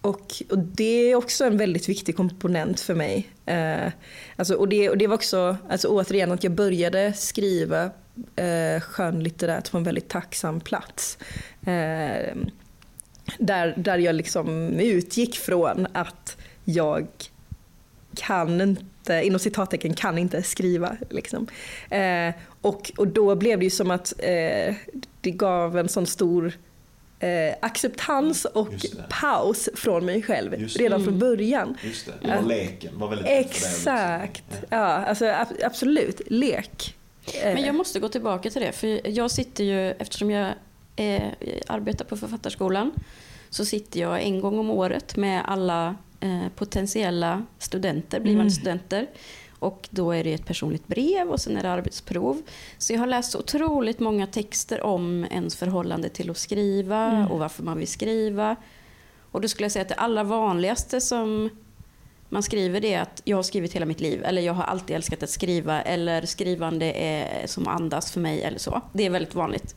Speaker 3: och, och det är också en väldigt viktig komponent för mig. Uh, alltså, och, det, och det var också, alltså återigen att jag började skriva uh, skönlitterärt på en väldigt tacksam plats. Ehm, där, där jag liksom utgick från att jag kan inte, inom citattecken, kan inte skriva. Liksom. Eh, och, och då blev det ju som att eh, det gav en sån stor eh, acceptans och paus från mig själv
Speaker 1: Just det.
Speaker 3: redan från början.
Speaker 1: Just det, det var leken. var väldigt.
Speaker 3: Exakt.
Speaker 1: Ja.
Speaker 3: Ja, alltså ab- absolut. Lek. Eh,
Speaker 2: Men jag måste gå tillbaka till det, för jag sitter ju, eftersom jag eh, arbetar på Författarskolan, så sitter jag en gång om året med alla eh, potentiella studenter, blivande
Speaker 3: Mm.
Speaker 2: studenter. Och då är det ett personligt brev och sen är det arbetsprov. Så jag har läst otroligt många texter om ens förhållande till att skriva
Speaker 3: Mm.
Speaker 2: och varför man vill skriva. Och då skulle jag säga att det allra vanligaste som man skriver det att jag har skrivit hela mitt liv eller jag har alltid älskat att skriva eller skrivande är som andas för mig eller så. Det är väldigt vanligt.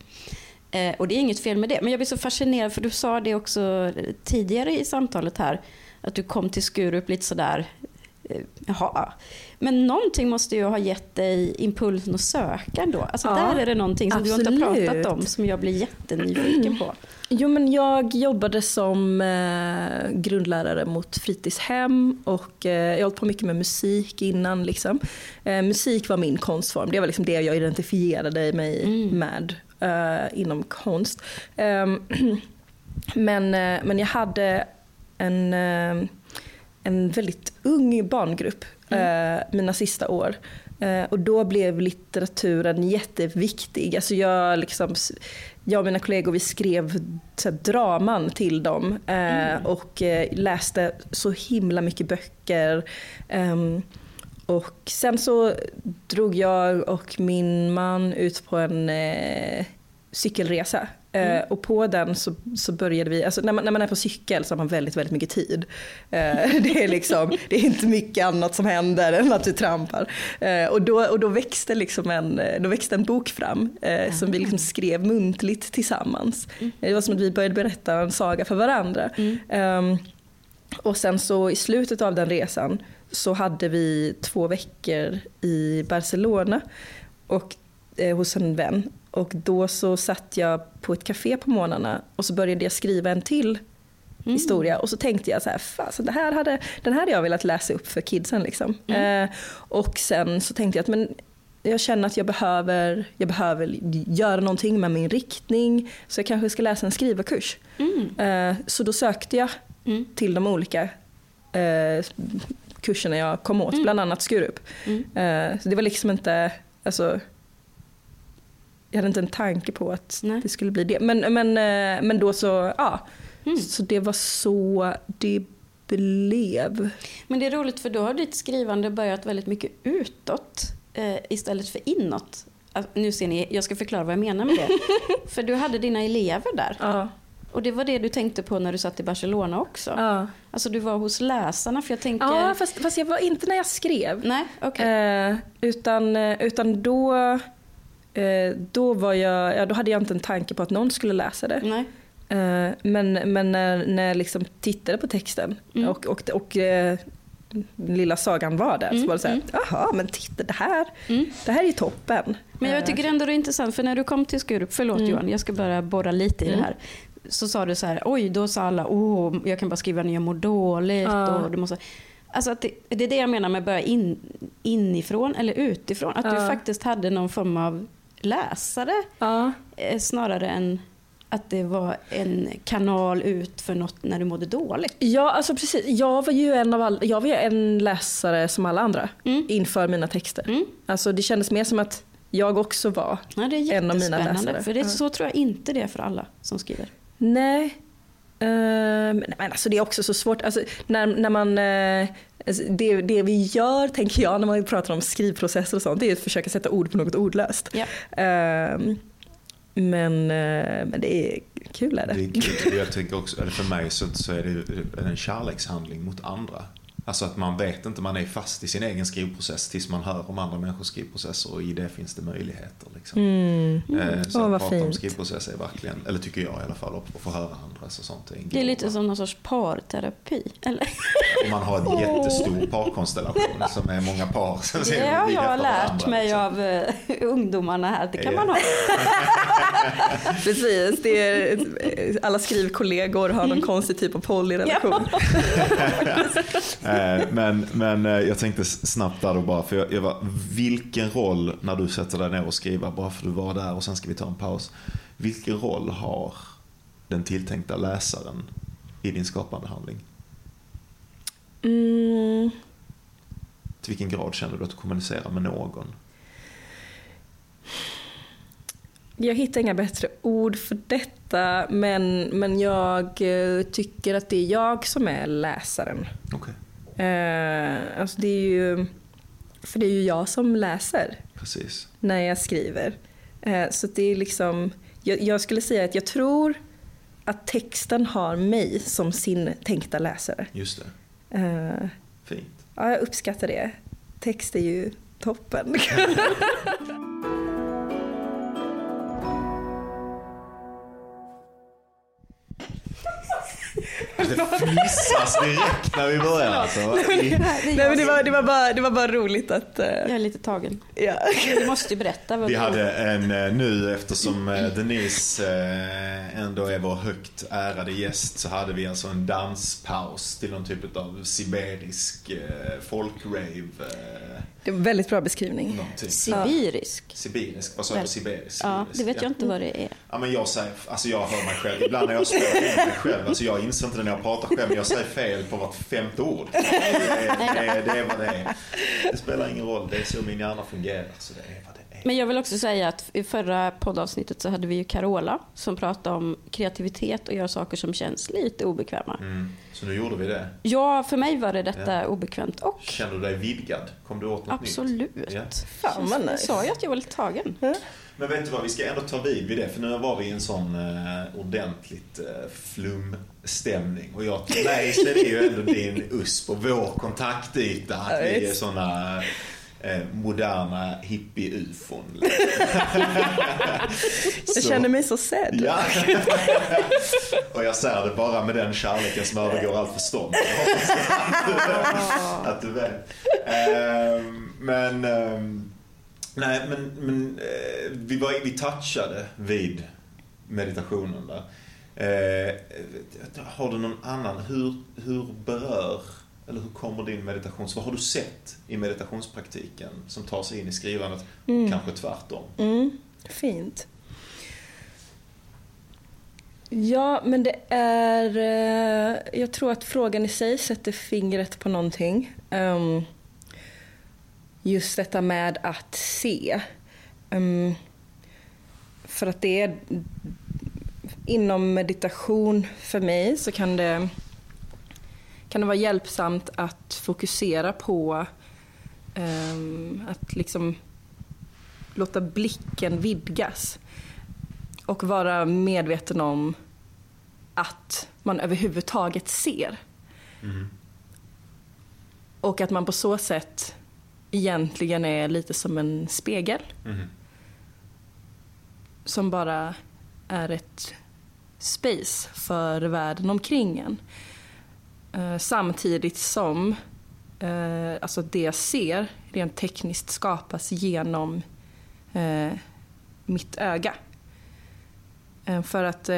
Speaker 2: Eh, och det är inget fel med det. Men jag blir så fascinerad för du sa det också tidigare i samtalet här att du kom till Skurup lite sådär eh, Jaha. Men någonting måste ju ha gett dig impulsen att söka ändå. Alltså
Speaker 3: Ja,
Speaker 2: där är det någonting som du inte har
Speaker 3: absolut.
Speaker 2: pratat om som jag blir jättenyfiken på.
Speaker 3: Jo, men jag jobbade som eh, grundlärare mot fritidshem och eh, jag har hållit på mycket med musik innan. Liksom. Eh, musik var min konstform, det var liksom det jag identifierade mig
Speaker 2: Mm.
Speaker 3: med eh, inom konst. Ehm, [CLEARS THROAT] men, eh, men jag hade en, eh, en väldigt ung barngrupp eh, mina sista år. Och då blev litteraturen jätteviktig. Alltså jag, liksom, jag och mina kollegor vi skrev så här, draman till dem eh, och eh, läste så himla mycket böcker. Ehm, och sen så drog jag och min man ut på en eh, cykelresa. Eh, och på den så, så började vi, alltså när man, när man är på cykel så har man väldigt, väldigt mycket tid. Eh, [LAUGHS] det, är liksom, det är inte mycket annat som händer än att du trampar. Eh, och, då, och då, växte liksom en, då växte en bok fram som vi liksom skrev muntligt tillsammans. Det var som att vi började berätta en saga för varandra. Ehm, och sen så i slutet av den resan så hade vi två veckor i Barcelona och, hos en vän. Och då så satt jag på ett café på morgnarna och så började jag skriva en till historia. Och så tänkte jag så här, fasen, det här hade, den här hade jag velat läsa upp för kidsen. Liksom. Eh, och sen så tänkte jag att men, jag känner att jag behöver, jag behöver göra någonting med min riktning. Så jag kanske ska läsa en skrivarkurs. Eh, så då sökte jag
Speaker 2: Mm.
Speaker 3: till de olika eh, kurserna jag kom åt, bland annat Skurup.
Speaker 2: Mm.
Speaker 3: Eh, så det var liksom inte, alltså, jag hade inte en tanke på att
Speaker 2: Nej.
Speaker 3: det skulle bli det. Men, men, eh, men då så, ja.
Speaker 2: Mm.
Speaker 3: Så det var så det blev.
Speaker 2: Men det är roligt för då har ditt skrivande börjat väldigt mycket utåt eh, istället för inåt. Alltså, nu ser ni, jag ska förklara vad jag menar med det. [LAUGHS] för du hade dina elever där.
Speaker 3: Ja.
Speaker 2: Och det var det du tänkte på när du satt i Barcelona också.
Speaker 3: Ja,
Speaker 2: Alltså du var hos läsarna för jag tänker...
Speaker 3: ja fast, fast jag var inte när jag skrev.
Speaker 2: Nej, okej.
Speaker 3: Eh, utan, eh, utan då, eh, då, var jag, ja, då hade jag inte en tanke på att någon skulle läsa det.
Speaker 2: Nej.
Speaker 3: Eh, men, men när, när jag liksom tittade på texten
Speaker 2: Mm.
Speaker 3: och, och, och eh, lilla sagan var där så
Speaker 2: Mm,
Speaker 3: var det så här,
Speaker 2: mm.
Speaker 3: jaha men titta det här,
Speaker 2: Mm.
Speaker 3: det här är ju toppen.
Speaker 2: Men jag tycker ändå det är intressant, för när du kom till Skurup, förlåt
Speaker 3: Mm.
Speaker 2: Johan, jag ska bara borra lite i
Speaker 3: Mm.
Speaker 2: det här. Så sa du så här, oj, då sa alla, åh, jag kan bara skriva när jag mår dåligt.
Speaker 3: Ja.
Speaker 2: Och du måste... Alltså att det, det är det jag menar med börja in, inifrån eller utifrån. Att du
Speaker 3: Ja.
Speaker 2: faktiskt hade någon form av läsare
Speaker 3: Ja,
Speaker 2: eh, snarare än att det var en kanal ut för något när du mådde dåligt.
Speaker 3: ja alltså precis. Jag var ju en, av all, jag var en läsare som alla andra
Speaker 2: Mm.
Speaker 3: inför mina texter.
Speaker 2: Mm.
Speaker 3: Alltså det kändes mer som att jag också var
Speaker 2: Ja, det är
Speaker 3: En av mina läsare.
Speaker 2: För det,
Speaker 3: Ja.
Speaker 2: så tror jag inte det är för alla som skriver.
Speaker 3: Nej. Eh, men alltså det är också så svårt. Alltså, när, när man, alltså det, det vi gör, tänker jag, när man pratar om skrivprocesser och sånt, det är att försöka sätta ord på något ordlöst.
Speaker 2: Ja.
Speaker 3: Eh, men, eh, men det är kul är det.
Speaker 1: Det är kul. Jag tänker också, eller för mig så, så är det en kärlekshandling mot andra. Alltså att man vet inte, man är fast i sin egen skrivprocess tills man hör om andra människors skrivprocesser och i det finns det möjligheter. Liksom.
Speaker 3: Mm.
Speaker 1: Eh, Så
Speaker 3: Åh,
Speaker 1: att
Speaker 3: vad
Speaker 1: prata om
Speaker 3: fint.
Speaker 1: skrivprocess är verkligen, eller tycker jag i alla fall, och få höra andras och sånt. en
Speaker 2: Det är lite som någon sorts parterapi. Eller?
Speaker 1: Om man har en jättestor parkonstellation som är många par. som
Speaker 2: Det
Speaker 1: ser
Speaker 2: har jag
Speaker 1: efter
Speaker 2: lärt
Speaker 1: varandra,
Speaker 2: mig
Speaker 1: liksom.
Speaker 2: av eh, ungdomarna här. Det kan
Speaker 1: Ja.
Speaker 2: man ha. [LAUGHS]
Speaker 3: Precis, det är, alla skrivkollegor har någon konstig typ av polyrelation. [LAUGHS] [LAUGHS]
Speaker 1: Eh, Men, men eh, jag tänkte snabbt där då bara, för jag, jag var, vilken roll när du sätter dig ner och skriver, bara för du var där och sen ska vi ta en paus. Vilken roll har den tilltänkta läsaren i din skapande handling?
Speaker 3: Mm.
Speaker 1: Till vilken grad känner du att du kommunicerar med någon?
Speaker 3: Jag hittar inga bättre ord för detta men, men jag eh, tycker att det är jag som är läsaren.
Speaker 1: Okej,
Speaker 3: Eh, alltså det är ju, för det är ju jag som läser
Speaker 1: precis.
Speaker 3: när jag skriver. Eh, så det är liksom, jag, jag skulle säga att jag tror att texten har mig som sin tänkta läsare.
Speaker 1: Just det.
Speaker 3: Eh,
Speaker 1: Fint.
Speaker 3: ja, jag uppskattar det. Text är ju toppen. [LAUGHS]
Speaker 1: Det fnissas direkt när vi börjar alltså.
Speaker 3: Nej, men det, var, det, var bara, det var bara roligt att... eh,
Speaker 2: Jag är lite tagen.
Speaker 3: ja.
Speaker 2: Du måste ju berätta. Vad
Speaker 1: Vi
Speaker 2: du-
Speaker 1: hade en eh, nu eftersom eh, Denise ändå är vår högt ärade gäst så hade vi alltså en danspaus till någon typ av siberisk eh, folkrave.
Speaker 3: Det var en väldigt bra beskrivning.
Speaker 1: någonting.
Speaker 2: Sibirisk.
Speaker 1: Sibirisk, vad sa jag på sibirisk?
Speaker 2: Ja, det vet
Speaker 1: Ja.
Speaker 2: jag inte vad det är.
Speaker 1: Ja men jag säger, alltså jag hör mig själv, ibland när jag spelar in mig själv, alltså jag inser inte när jag pratar själv, men jag säger fel på vart femte ord. Det är, det, är, det är vad det är. Det spelar ingen roll, det är så min hjärna fungerar, så det är vad det är.
Speaker 2: Men jag vill också säga att i förra poddavsnittet så hade vi ju Carola som pratade om kreativitet och göra saker som känns lite obekväma.
Speaker 1: Mm. Så nu gjorde vi det.
Speaker 2: Ja, för mig var det detta
Speaker 1: Ja.
Speaker 2: obekvämt och
Speaker 1: Kände du dig vidgad? Kom du åt något
Speaker 2: absolut.
Speaker 1: nytt? Ja.
Speaker 3: Fan vad
Speaker 2: Jag
Speaker 3: nice.
Speaker 2: sa ju att jag var lite tagen.
Speaker 1: Men vet du vad, vi ska ändå ta vid vid det, för nu var vi i en sån eh, ordentligt eh, flumstämning. Och jag, till mig så är det ju ändå din USP och vår kontaktyta, att vi är såna eh, moderna hippie-ufon. [LAUGHS]
Speaker 3: Jag känner mig så sedd.
Speaker 1: Ja. och jag säger det bara med den kärleken som övergår allt förstånd. Att du vet. Ehm, men, ehm, nej, men, men eh, vi, var, vi touchade vid meditationen där. Eh, har du någon annan, hur, hur berör, eller hur kommer din meditation, vad har du sett i meditationspraktiken som tar sig in i skrivandet? Kanske tvärtom.
Speaker 3: Mm, fint. Ja, men det är... eh, Jag tror att frågan i sig sätter fingret på någonting. Ehm, Just detta med att se. Ehm, För att det är... Inom meditation för mig så kan det, kan det vara hjälpsamt att fokusera på ehm, att liksom låta blicken vidgas och vara medveten om att man överhuvudtaget ser.
Speaker 1: Mm.
Speaker 3: Och att man på så sätt egentligen är lite som en spegel
Speaker 1: Mhm.
Speaker 3: som bara är ett space för världen omkring en. Eh, samtidigt som eh, alltså det jag ser rent tekniskt skapas genom eh, mitt öga. För att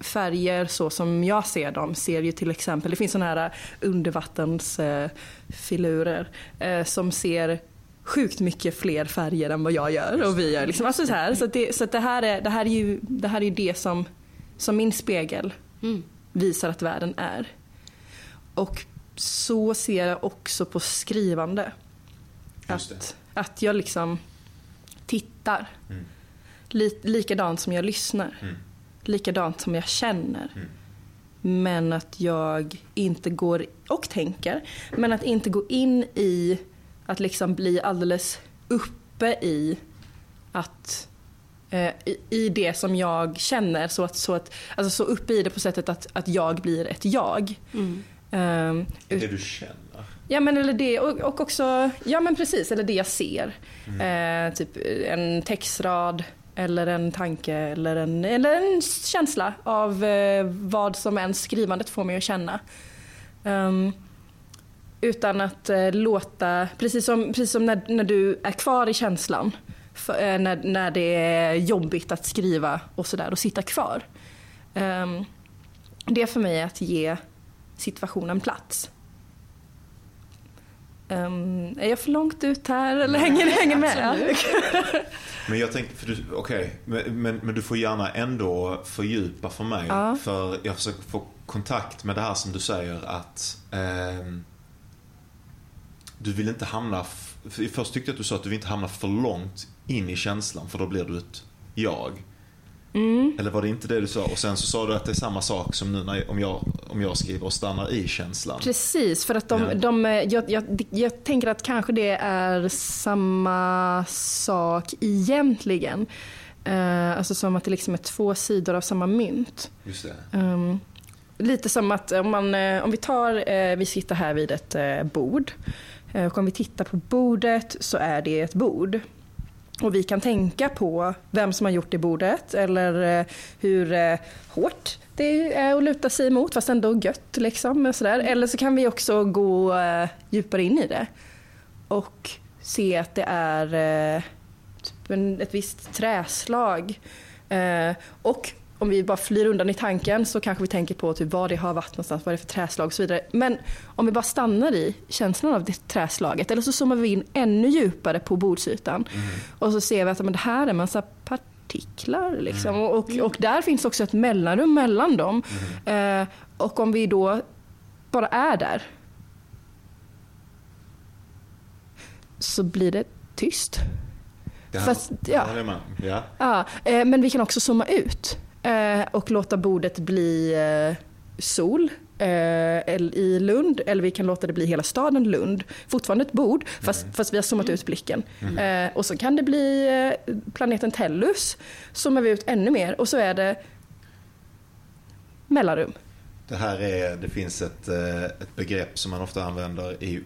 Speaker 3: färger så som jag ser dem ser ju till exempel, det finns sådana här undervattensfilurer som ser sjukt mycket fler färger än vad jag gör och vi gör. Liksom. Alltså så här, så att det, så att det, här är, det här är ju det, här är ju det som, som min spegel
Speaker 2: Mm.
Speaker 3: visar att världen är. Och så ser jag också på skrivande. Att, att jag liksom tittar.
Speaker 1: Mm.
Speaker 3: Li, likadant som jag lyssnar.
Speaker 1: Mm.
Speaker 3: Likadant som jag känner.
Speaker 1: Mm.
Speaker 3: Men att jag inte går, och tänker, men att inte gå in i att liksom bli alldeles uppe i att i, i det som jag känner. Så, att, så, att, alltså så uppe i det på sättet att, att jag blir ett jag.
Speaker 2: Mm.
Speaker 3: Ehm,
Speaker 1: Det du känner.
Speaker 3: Ja men eller det och, och också, ja men precis, eller det jag ser. Eh, typ en textrad eller en tanke eller en, eller en känsla av eh, vad som än skrivandet får mig att känna. Ehm, utan att eh, låta, precis som, precis som när, när du är kvar i känslan. För, eh, när, när det är jobbigt att skriva och sådär och sitta kvar. Ehm, det för mig är att ge situationen plats. Ehm, är jag för långt ut här eller hänger, hänger med? [LAUGHS]
Speaker 1: Men jag tänkte, för du, okej, men, men, men du får gärna ändå fördjupa för mig.
Speaker 3: Ja.
Speaker 1: För jag försöker få kontakt med det här som du säger att ehm, du vill inte hamna, först tyckte jag att du sa att du vill inte hamna för långt in i känslan för då blir du ett jag.
Speaker 3: Mm.
Speaker 1: Eller var det inte det du sa? Och sen så sa du att det är samma sak som nu när, om, jag, om jag skriver och stannar i känslan.
Speaker 3: Precis, för att de,
Speaker 1: Ja.
Speaker 3: de, jag, jag, jag tänker att kanske det är samma sak egentligen. Eh, alltså som att det liksom är två sidor av samma mynt.
Speaker 1: Just det.
Speaker 3: Ehm, lite som att om, man, eh, om vi tar, eh, vi sitter här vid ett eh, bord. Eh, och om vi tittar på bordet så är det ett bord. Och vi kan tänka på vem som har gjort det bordet eller eh, hur eh, hårt det är att luta sig emot fast ändå gött liksom. Och sådär. Eller så kan vi också gå eh, djupare in i det och se att det är eh, typ ett visst träslag. Eh, och om vi bara flyr undan i tanken så kanske vi tänker på typ var det har varit någonstans, vad det är för träslag och så vidare. Men om vi bara stannar i känslan av det träslaget eller så zoomar vi in ännu djupare på bordsytan och så ser vi att men det här är en massa partiklar. Liksom. Och, och, och där finns också ett mellanrum mellan dem. Eh, och om vi då bara är där så blir det tyst. Fast, ja.
Speaker 1: man. Ja.
Speaker 3: Ja, eh, men vi kan också zooma ut eh, och låta bordet bli eh, sol eh, i Lund eller vi kan låta det bli hela staden Lund. Fortfarande ett bord fast, fast vi har zoomat ut blicken. Eh, och så kan det bli planeten Tellus. Zoomar vi ut ännu mer och så är det mellanrum.
Speaker 1: Det här är, det finns ett, ett begrepp som man ofta använder i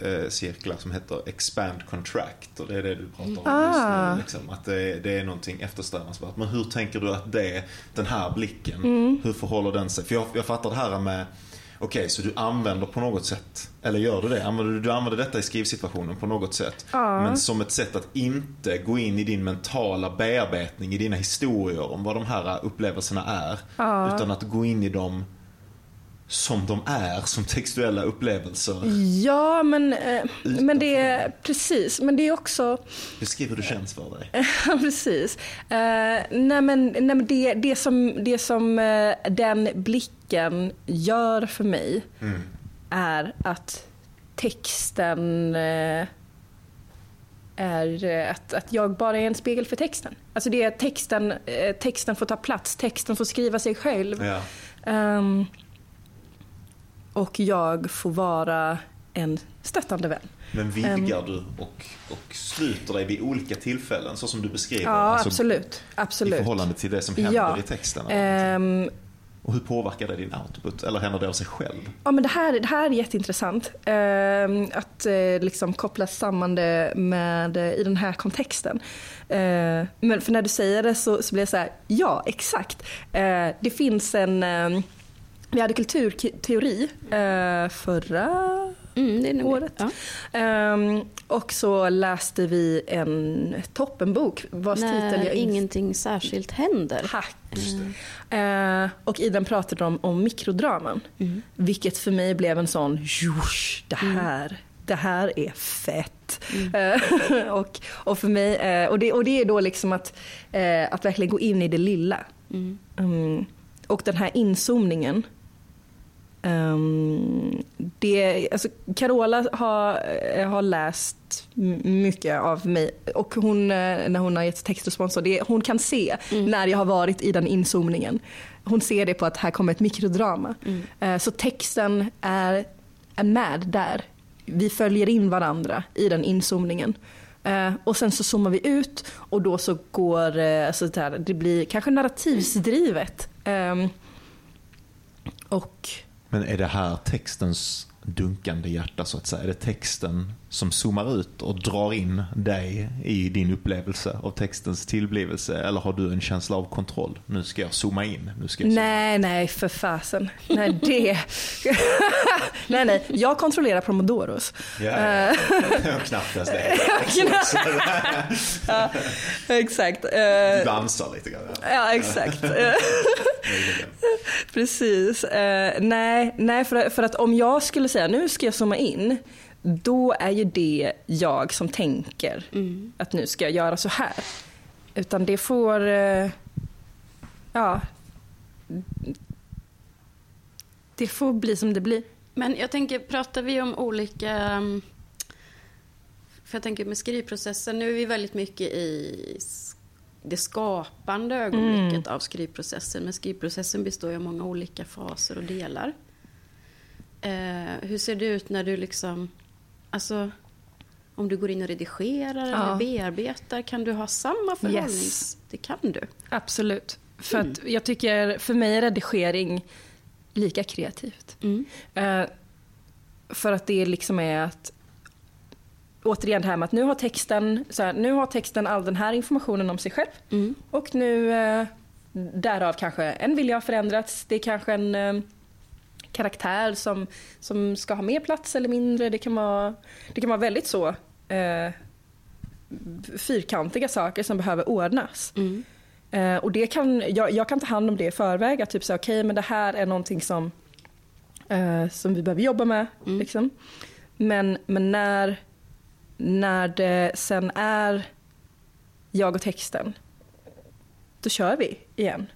Speaker 1: meditationscirklar som heter expand contract. Och det är det du pratar om
Speaker 3: Ah.
Speaker 1: just nu. Liksom. Att det, det är någonting eftersträvansvärt. Men hur tänker du att det, den här blicken,
Speaker 3: Mm.
Speaker 1: hur förhåller den sig? För jag, jag fattar det här med Okej, så du använder på något sätt, eller gör du det? Använder du, du använder detta i skrivsituationen på något sätt.
Speaker 3: Ja.
Speaker 1: Men som ett sätt att inte gå in i din mentala bearbetning, i dina historier om vad de här upplevelserna är.
Speaker 3: Ja.
Speaker 1: Utan att gå in i dem som de är, som textuella upplevelser.
Speaker 3: Ja, men, eh, men det är precis. Men det är också
Speaker 1: Beskriv hur det känns för dig. [LAUGHS]
Speaker 3: Precis. Uh, nej men, nej men det, det som, det som eh, den blicken gör för mig
Speaker 1: Mm.
Speaker 3: är att texten eh, är eh, att, att jag bara är en spegel för texten. Alltså det är texten, eh, texten får ta plats, texten får skriva sig själv.
Speaker 1: Ja.
Speaker 3: Ehm, och jag får vara en stöttande vän.
Speaker 1: Men vidgar du och, och sluter dig vid olika tillfällen så som du beskriver?
Speaker 3: Ja,
Speaker 1: Alltså,
Speaker 3: absolut.
Speaker 1: I
Speaker 3: absolut.
Speaker 1: förhållande till det som händer
Speaker 3: Ja.
Speaker 1: i texten?
Speaker 3: Ehm,
Speaker 1: Och hur påverkar det din output? Eller händer det av sig själv?
Speaker 3: Ja, men det, här, det här är jätteintressant. Eh, att eh, liksom koppla samman det med, eh, i den här kontexten. Eh, men för när du säger det så, så blir jag så här, ja exakt. Eh, det finns en, vi hade kulturteori eh, förra
Speaker 2: Mm,
Speaker 3: året.
Speaker 2: Ja.
Speaker 3: Ehm, och så läste vi en toppenbok vars titel
Speaker 2: När
Speaker 3: jag inte
Speaker 2: ingenting särskilt händer.
Speaker 3: Tack.
Speaker 2: Mm.
Speaker 3: Eh, och i den pratade de om mikrodraman.
Speaker 2: Mm.
Speaker 3: Vilket för mig blev en sån, josh, det här, det här är fett. Eh, [LAUGHS] och, och för mig, eh, och, det, och det är då liksom att, eh, att verkligen gå in i det lilla.
Speaker 2: Mm.
Speaker 3: Mm. Och den här inzoomningen. Um, det, alltså Carola har, eh, har läst mycket av mig och hon, eh, när hon har gett textrespons, så det, hon kan se när jag har varit i den inzoomningen. Hon ser det på att här kommer ett mikrodrama. Eh, så texten är, är med där. Vi följer in varandra i den inzoomningen. Eh, och sen så zoomar vi ut och då så går, eh, alltså det, här, det blir kanske narrativsdrivet. Ehm, och
Speaker 1: men är det här textens dunkande hjärta så att säga? Är det texten som zoomar ut och drar in dig i din upplevelse av textens tillblivelse? Eller har du en känsla av kontroll? Nu ska jag zooma in. Nu ska jag zooma
Speaker 3: nej, nej för fasen. Nej, det... [LAUGHS] nej, nej. Jag kontrollerar Pomodoros.
Speaker 1: Ja, ja. Knappt ens det. [LAUGHS] [LAUGHS]
Speaker 3: ja, exakt.
Speaker 1: Du
Speaker 3: Eh,
Speaker 1: dansar lite grann.
Speaker 3: ja, exakt. Eh. Precis. Eh, nej, nej för, för att om jag skulle säga nu ska jag zooma in, då är ju det jag som tänker
Speaker 2: Mm.
Speaker 3: att nu ska jag göra så här. Utan det får, eh, ja, det får bli som det blir.
Speaker 2: Men jag tänker, pratar vi om olika... mm, För jag tänker med skrivprocessen, nu är vi väldigt mycket i det skapande ögonblicket av skrivprocessen. Men skrivprocessen består ju av många olika faser och delar. Eh, hur ser det ut när du liksom... Alltså, om du går in och redigerar
Speaker 3: Ja.
Speaker 2: eller bearbetar, kan du ha samma förhållnings... Det kan du.
Speaker 3: Absolut. För att jag tycker, för mig är redigering lika kreativt.
Speaker 2: Mm.
Speaker 3: Eh, för att det liksom är att återigen det här med att nu har texten, så här, nu har texten all den här informationen om sig själv
Speaker 2: Mm.
Speaker 3: och nu, eh, därav kanske en vilja har förändrats. Det är kanske en eh, karaktär som, som ska ha mer plats eller mindre. Det kan vara, det kan vara väldigt så eh, fyrkantiga saker som behöver ordnas.
Speaker 2: Mm.
Speaker 3: Eh, och det kan, jag, jag kan ta hand om det i förväg. Att typ säga okej okay, men det här är någonting som, eh, som vi behöver jobba med.
Speaker 2: Mm.
Speaker 3: Liksom. Men, men när, när det sen är jag och texten, då kör vi igen.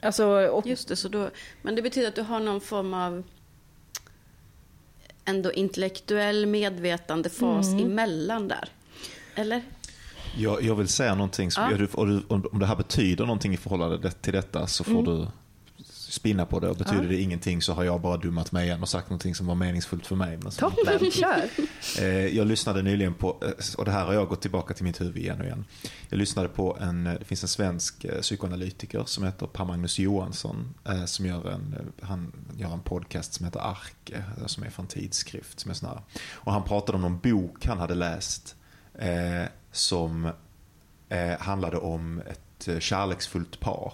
Speaker 3: Alltså, och,
Speaker 2: Just det, så då, men det betyder att du har någon form av ändå intellektuell medvetandefas
Speaker 3: Mm.
Speaker 2: emellan där. Eller?
Speaker 1: Jag, jag vill säga någonting, som,
Speaker 2: Ja.
Speaker 1: om om det här betyder någonting i förhållande till detta så får du spinna på det. Och betyder.
Speaker 3: Ja.
Speaker 1: det ingenting så har jag bara dummat mig igen och sagt någonting som var meningsfullt för mig. Men så-
Speaker 3: toppen, kör.
Speaker 1: Eh, Jag lyssnade nyligen på, eh, och det här har jag gått tillbaka till mitt huvud igen och igen. Jag lyssnade på en, eh, det finns en svensk psykoanalytiker som heter Per Magnus Johansson. eh, Som gör en, han gör en podcast som heter Arke, som är från tidskrift. Som är sån här. Och han pratade om någon bok han hade läst. Eh, som handlade om ett kärleksfullt par.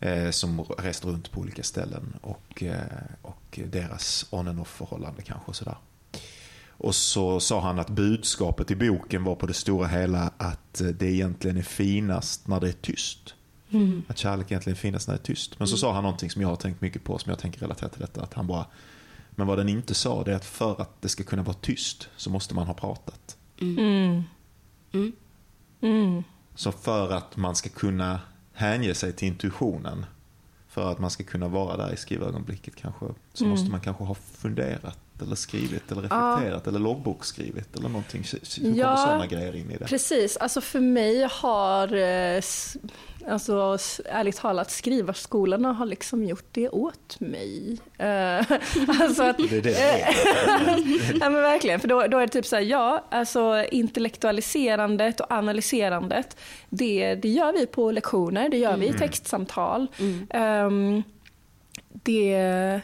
Speaker 1: Eh, som reste runt på olika ställen. Och, eh, och deras on and off förhållande kanske och sådär. Och så sa han att budskapet i boken var på det stora hela att eh, det egentligen är finast när det är tyst.
Speaker 3: Mm.
Speaker 1: Att kärlek egentligen är finast när det är tyst. Men så sa han någonting som jag har tänkt mycket på, som jag tänker relatera till detta. Att han bara, men vad den inte sa det är att för att det ska kunna vara tyst så måste man ha pratat.
Speaker 3: Mm.
Speaker 2: Mm.
Speaker 3: Mm.
Speaker 1: Så för att man ska kunna hänge sig till intuitionen, för att man ska kunna vara där i skrivögonblicket kanske, så
Speaker 3: Mm.
Speaker 1: måste man kanske ha funderat eller skrivit eller
Speaker 3: Ja.
Speaker 1: reflekterat eller loggboksskrivit eller någonting. Hur kommer
Speaker 3: Ja.
Speaker 1: sådana grejer in i det?
Speaker 3: Precis, alltså för mig har, eh, alltså ärligt talat, skrivarskolorna har liksom gjort det åt mig. Eh, [LAUGHS] alltså att,
Speaker 1: Det är det är. [LAUGHS]
Speaker 3: ja men verkligen, för då, då är det typ så här, ja, alltså intellektualiserandet och analyserandet, det, det gör vi på lektioner, det gör vi i textsamtal.
Speaker 2: Mm.
Speaker 3: Ehm, det,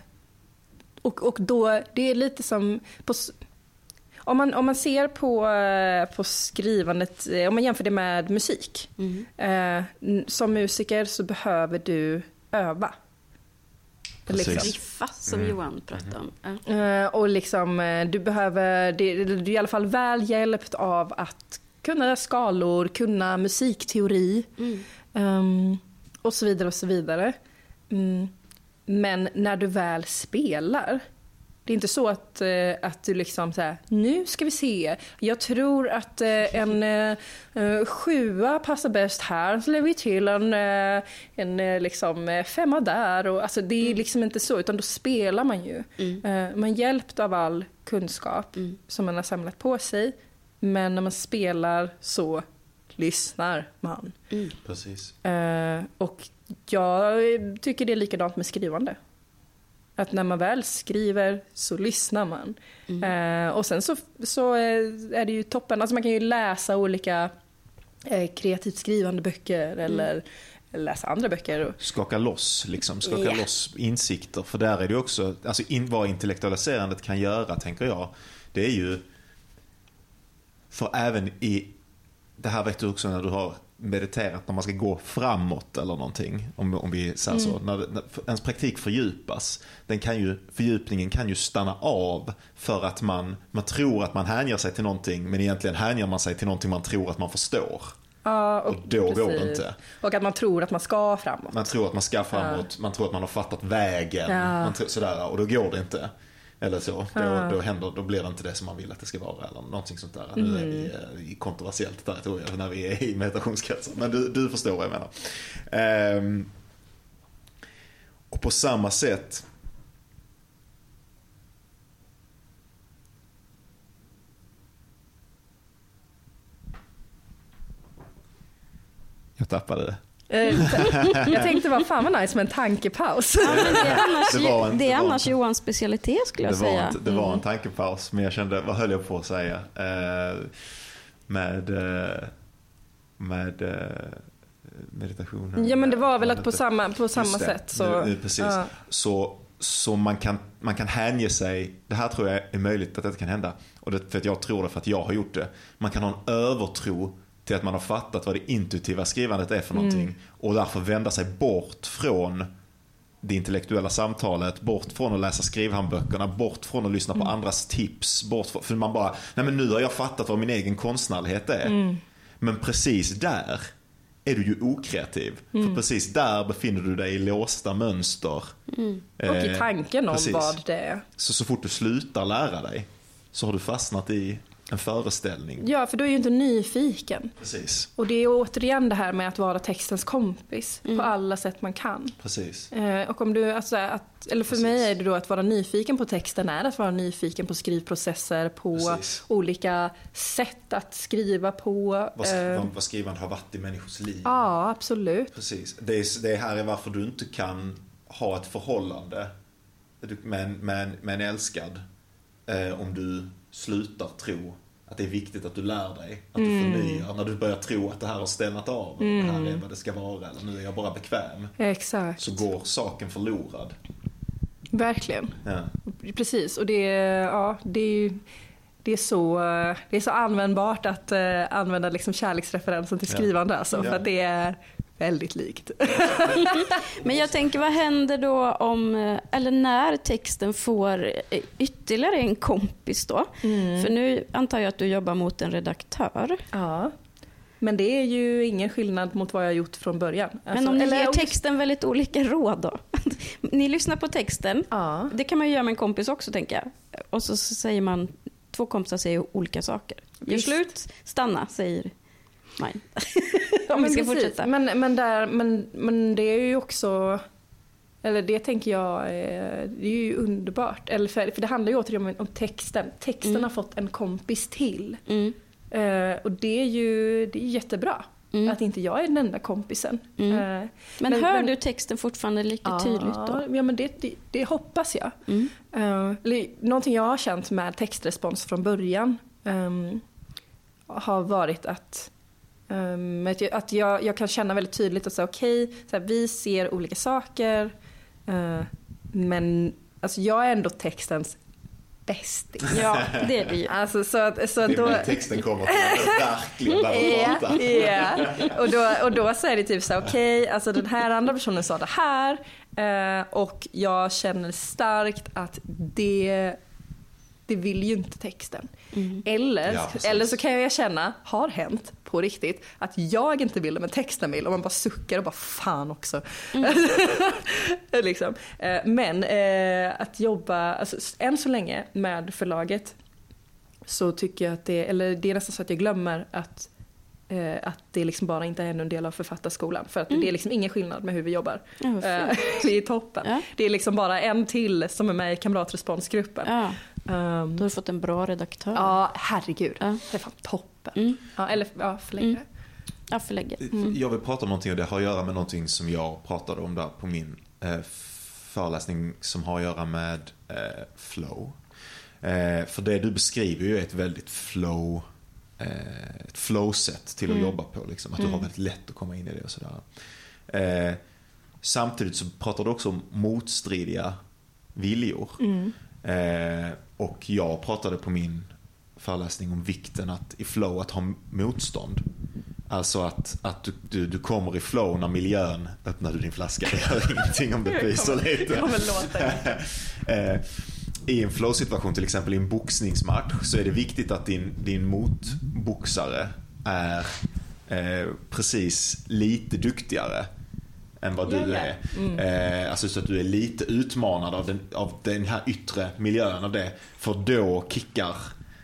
Speaker 3: och, och då, det är lite som på, om man, om man ser på, eh, på skrivandet, eh, om man jämför det med musik.
Speaker 2: Mm.
Speaker 3: Eh, som musiker så behöver du öva.
Speaker 1: Precis.
Speaker 3: Liksom.
Speaker 2: Riffa, som
Speaker 1: Mm.
Speaker 2: Johan pratade om. Ja.
Speaker 3: Eh, och liksom, eh, du behöver, det, du är i alla fall väl hjälpt av att kunna skalor, kunna musikteori.
Speaker 2: Mm.
Speaker 3: Ehm, och så vidare och så vidare. Mm. Men när du väl spelar, det är inte så att, eh, att du liksom så här, nu ska vi se, jag tror att eh, en eh, sjua passar bäst här, så lägger vi till en, en liksom, femma där. Och, alltså, det är liksom inte så, utan då spelar man ju.
Speaker 2: Mm.
Speaker 3: Man hjälpt av all kunskap
Speaker 2: Mm.
Speaker 3: som man har samlat på sig. Men när man spelar så lyssnar man.
Speaker 2: Mm.
Speaker 1: Precis.
Speaker 3: Eh, och jag tycker det är likadant med skrivande. Att när man väl skriver så lyssnar man.
Speaker 2: Mm.
Speaker 3: Eh, och sen så, så eh, är det ju toppen, alltså man kan ju läsa olika eh, kreativt skrivande böcker eller läsa andra böcker. Och,
Speaker 1: Skaka loss, liksom. Skaka
Speaker 3: Ja.
Speaker 1: loss insikter. För där är det också, alltså in, vad intellektualiserandet kan göra, tänker jag, det är ju, för även i, det här vet du också när du har mediterat, när man ska gå framåt eller någonting, om, om vi säger så. När, när ens praktik fördjupas, den kan ju, fördjupningen kan ju stanna av för att man, man tror att man hänger sig till någonting, men egentligen hänger man sig till någonting man tror att man förstår.
Speaker 3: ja,
Speaker 1: Och då går det inte.
Speaker 3: Och att man tror att man ska framåt.
Speaker 1: Man tror att man ska framåt, man tror att man har fattat vägen.
Speaker 3: Ja.
Speaker 1: Man tror, sådär, och då går det inte. Eller så. Då,
Speaker 3: Ja.
Speaker 1: då, händer, då blir det inte det som man vill att det ska vara. Eller någonting sånt där. Nu är vi eh, i kontroversiellt territorium när vi är i meditationskretsar. Men du, du förstår vad jag menar. Ehm, och på samma sätt Jag tappade det.
Speaker 3: Eh, [LAUGHS] jag tänkte bara, fan vad nice med en tankepaus.
Speaker 2: Ja, det är annars,
Speaker 1: Det var en-
Speaker 2: det
Speaker 1: det
Speaker 2: är annars
Speaker 1: en-
Speaker 2: Johans specialitet skulle
Speaker 1: Det
Speaker 2: jag
Speaker 1: var,
Speaker 2: säga.
Speaker 1: en, det var en tankepaus, men jag kände, vad höll jag på att säga? Eh, med eh, med eh, meditationen.
Speaker 3: Ja men det var väl att på samma, på samma
Speaker 1: det.
Speaker 3: sätt så...
Speaker 1: Nu, nu, precis.
Speaker 3: ja.
Speaker 1: Så, så man, kan, man kan hänge sig, det här tror jag är möjligt att det kan hända. Och det, för att jag tror det för att jag har gjort det. Man kan ha en övertro till att man har fattat vad det intuitiva skrivandet är för någonting och därför vända sig bort från det intellektuella samtalet, bort från att läsa skrivhandböckerna, bort från att lyssna på andras tips, bort från, för man bara, nej men nu har jag fattat vad min egen konstnärlighet är. Men precis där är du ju okreativ. För precis där befinner du dig i låsta mönster.
Speaker 3: Och i
Speaker 1: Eh,
Speaker 3: tanken om
Speaker 1: precis.
Speaker 3: vad det är.
Speaker 1: Så, så fort du slutar lära dig så har du fastnat i en föreställning.
Speaker 3: Ja, för du är ju inte nyfiken.
Speaker 1: Precis,
Speaker 3: Och det är återigen det här med att vara textens kompis på alla sätt man kan.
Speaker 1: precis.
Speaker 3: Eh, och om du, alltså, att, eller för
Speaker 1: Precis.
Speaker 3: mig är det då att vara nyfiken på texten är att vara nyfiken på skrivprocesser, på
Speaker 1: Precis.
Speaker 3: olika sätt att skriva på.
Speaker 1: Vad,
Speaker 3: Eh,
Speaker 1: vad, vad skrivande har varit i människors liv.
Speaker 3: ja, absolut.
Speaker 1: Precis. Det, är, det här är varför du inte kan ha ett förhållande med, en- med, en- med en älskad eh, om du slutar tro att det är viktigt att du lär dig, att du förnyar. När du börjar tro att det här har stannat av, och det här är vad det ska vara, eller nu är jag bara bekväm.
Speaker 3: Exakt.
Speaker 1: Så går saken förlorad.
Speaker 3: Verkligen.
Speaker 1: Ja.
Speaker 3: Precis. Och det, är- ja, det är ju det är, så, det är så användbart att eh, använda liksom kärleksreferensen till
Speaker 1: Ja.
Speaker 3: skrivande. Alltså,
Speaker 1: Ja.
Speaker 3: För att det är väldigt likt. [LAUGHS]
Speaker 2: Men jag tänker, vad händer då om, eh, eller när texten får eh, ytterligare en kompis då? För nu antar jag att du jobbar mot en redaktör.
Speaker 3: Ja. Men det är ju ingen skillnad mot vad jag har gjort från början.
Speaker 2: Men
Speaker 3: Alltså,
Speaker 2: om ni
Speaker 3: eller
Speaker 2: ger texten väldigt olika råd då? [LAUGHS] Ni lyssnar på texten,
Speaker 3: Ja.
Speaker 2: det kan man ju göra med en kompis också tänker jag. Och så säger man, två kompisar säger olika saker. Gör slut, stanna, säger mine. Om [LAUGHS] vi ska
Speaker 3: precis.
Speaker 2: fortsätta.
Speaker 3: Men, men, där, men, men det är ju också, eller det tänker jag, är, det är ju underbart. Eller för, för det handlar ju återigen om, texten. Texten
Speaker 2: Mm.
Speaker 3: har fått en kompis till.
Speaker 2: Mm.
Speaker 3: Eh, och det är ju det är jättebra.
Speaker 2: Mm.
Speaker 3: Att inte jag är den enda kompisen.
Speaker 2: Mm.
Speaker 3: Eh,
Speaker 2: Men,
Speaker 3: Men-
Speaker 2: hör
Speaker 3: men-
Speaker 2: du texten fortfarande lika tydligt då?
Speaker 3: Ja, men det, det, det hoppas jag.
Speaker 2: Mm.
Speaker 3: Uh, eller, någonting jag har känt med textrespons från början ehm, har varit att, ehm, att, jag, att jag, jag kan känna väldigt tydligt att säga okej, så här, vi ser olika saker eh, men alltså, jag är ändå textens bästis.
Speaker 2: Ja, det är det ju.
Speaker 3: Alltså, så, att- så
Speaker 1: Det
Speaker 3: att
Speaker 1: är
Speaker 3: då,
Speaker 1: texten kommer till att du verkligen
Speaker 3: Ja,
Speaker 1: prata.
Speaker 3: ja. Och, då, och då så är det typ så här, okej, alltså den här andra personen sa det här eh, och jag känner starkt att det, det vill ju inte texten.
Speaker 2: Mm.
Speaker 3: Eller,
Speaker 1: Ja,
Speaker 3: eller så kan jag känna, har hänt på riktigt, att jag inte vill det men texten vill och man bara suckar och bara fan också. [LAUGHS] liksom. Eh, Men eh, att jobba, alltså, än så länge med förlaget så tycker jag att det, eller det är nästan så att jag glömmer att, eh, att det liksom bara inte är ännu en del av författarskolan. För att det är liksom ingen skillnad med hur vi jobbar.
Speaker 2: Fint. [LAUGHS]
Speaker 3: det är toppen.
Speaker 2: Ja.
Speaker 3: Det är liksom bara en till som är med i kamratresponsgruppen.
Speaker 2: Ja,
Speaker 3: Ehm,
Speaker 2: då har du fått en bra redaktör.
Speaker 3: ja, herregud.
Speaker 2: Ja.
Speaker 3: Det är fan toppen.
Speaker 2: Mm.
Speaker 3: Ja, eller ja, förläggare.
Speaker 2: Mm. Ja, förlägger.
Speaker 1: Jag vill prata om någonting och det har att göra med någonting som jag pratade om där på min eh, föreläsning som har att göra med eh, flow. Eh, för det du beskriver ju är ett väldigt flow eh, ett flow-sätt till att
Speaker 2: Mm.
Speaker 1: jobba på. Liksom. Att du har
Speaker 2: Mm.
Speaker 1: väldigt lätt att komma in i det och sådär. Eh, samtidigt så pratar du också om motstridiga viljor.
Speaker 3: Mm.
Speaker 1: Eh, och jag pratade på min föreläsning om vikten att, i flow att ha motstånd. Alltså att, att du, du, du kommer i flow när miljön, öppnar du din flaska, det gör ingenting om det pyser lite.
Speaker 3: kommer låta. [LAUGHS]
Speaker 1: Eh, I en flow-situation, till exempel i en boxningsmatch, så är det viktigt att din, din motboxare är eh, precis lite duktigare än vad du
Speaker 3: Ja, ja.
Speaker 1: är.
Speaker 3: Mm.
Speaker 1: Eh, alltså så att du är lite utmanad av den, av den här yttre miljön av det. För då kickar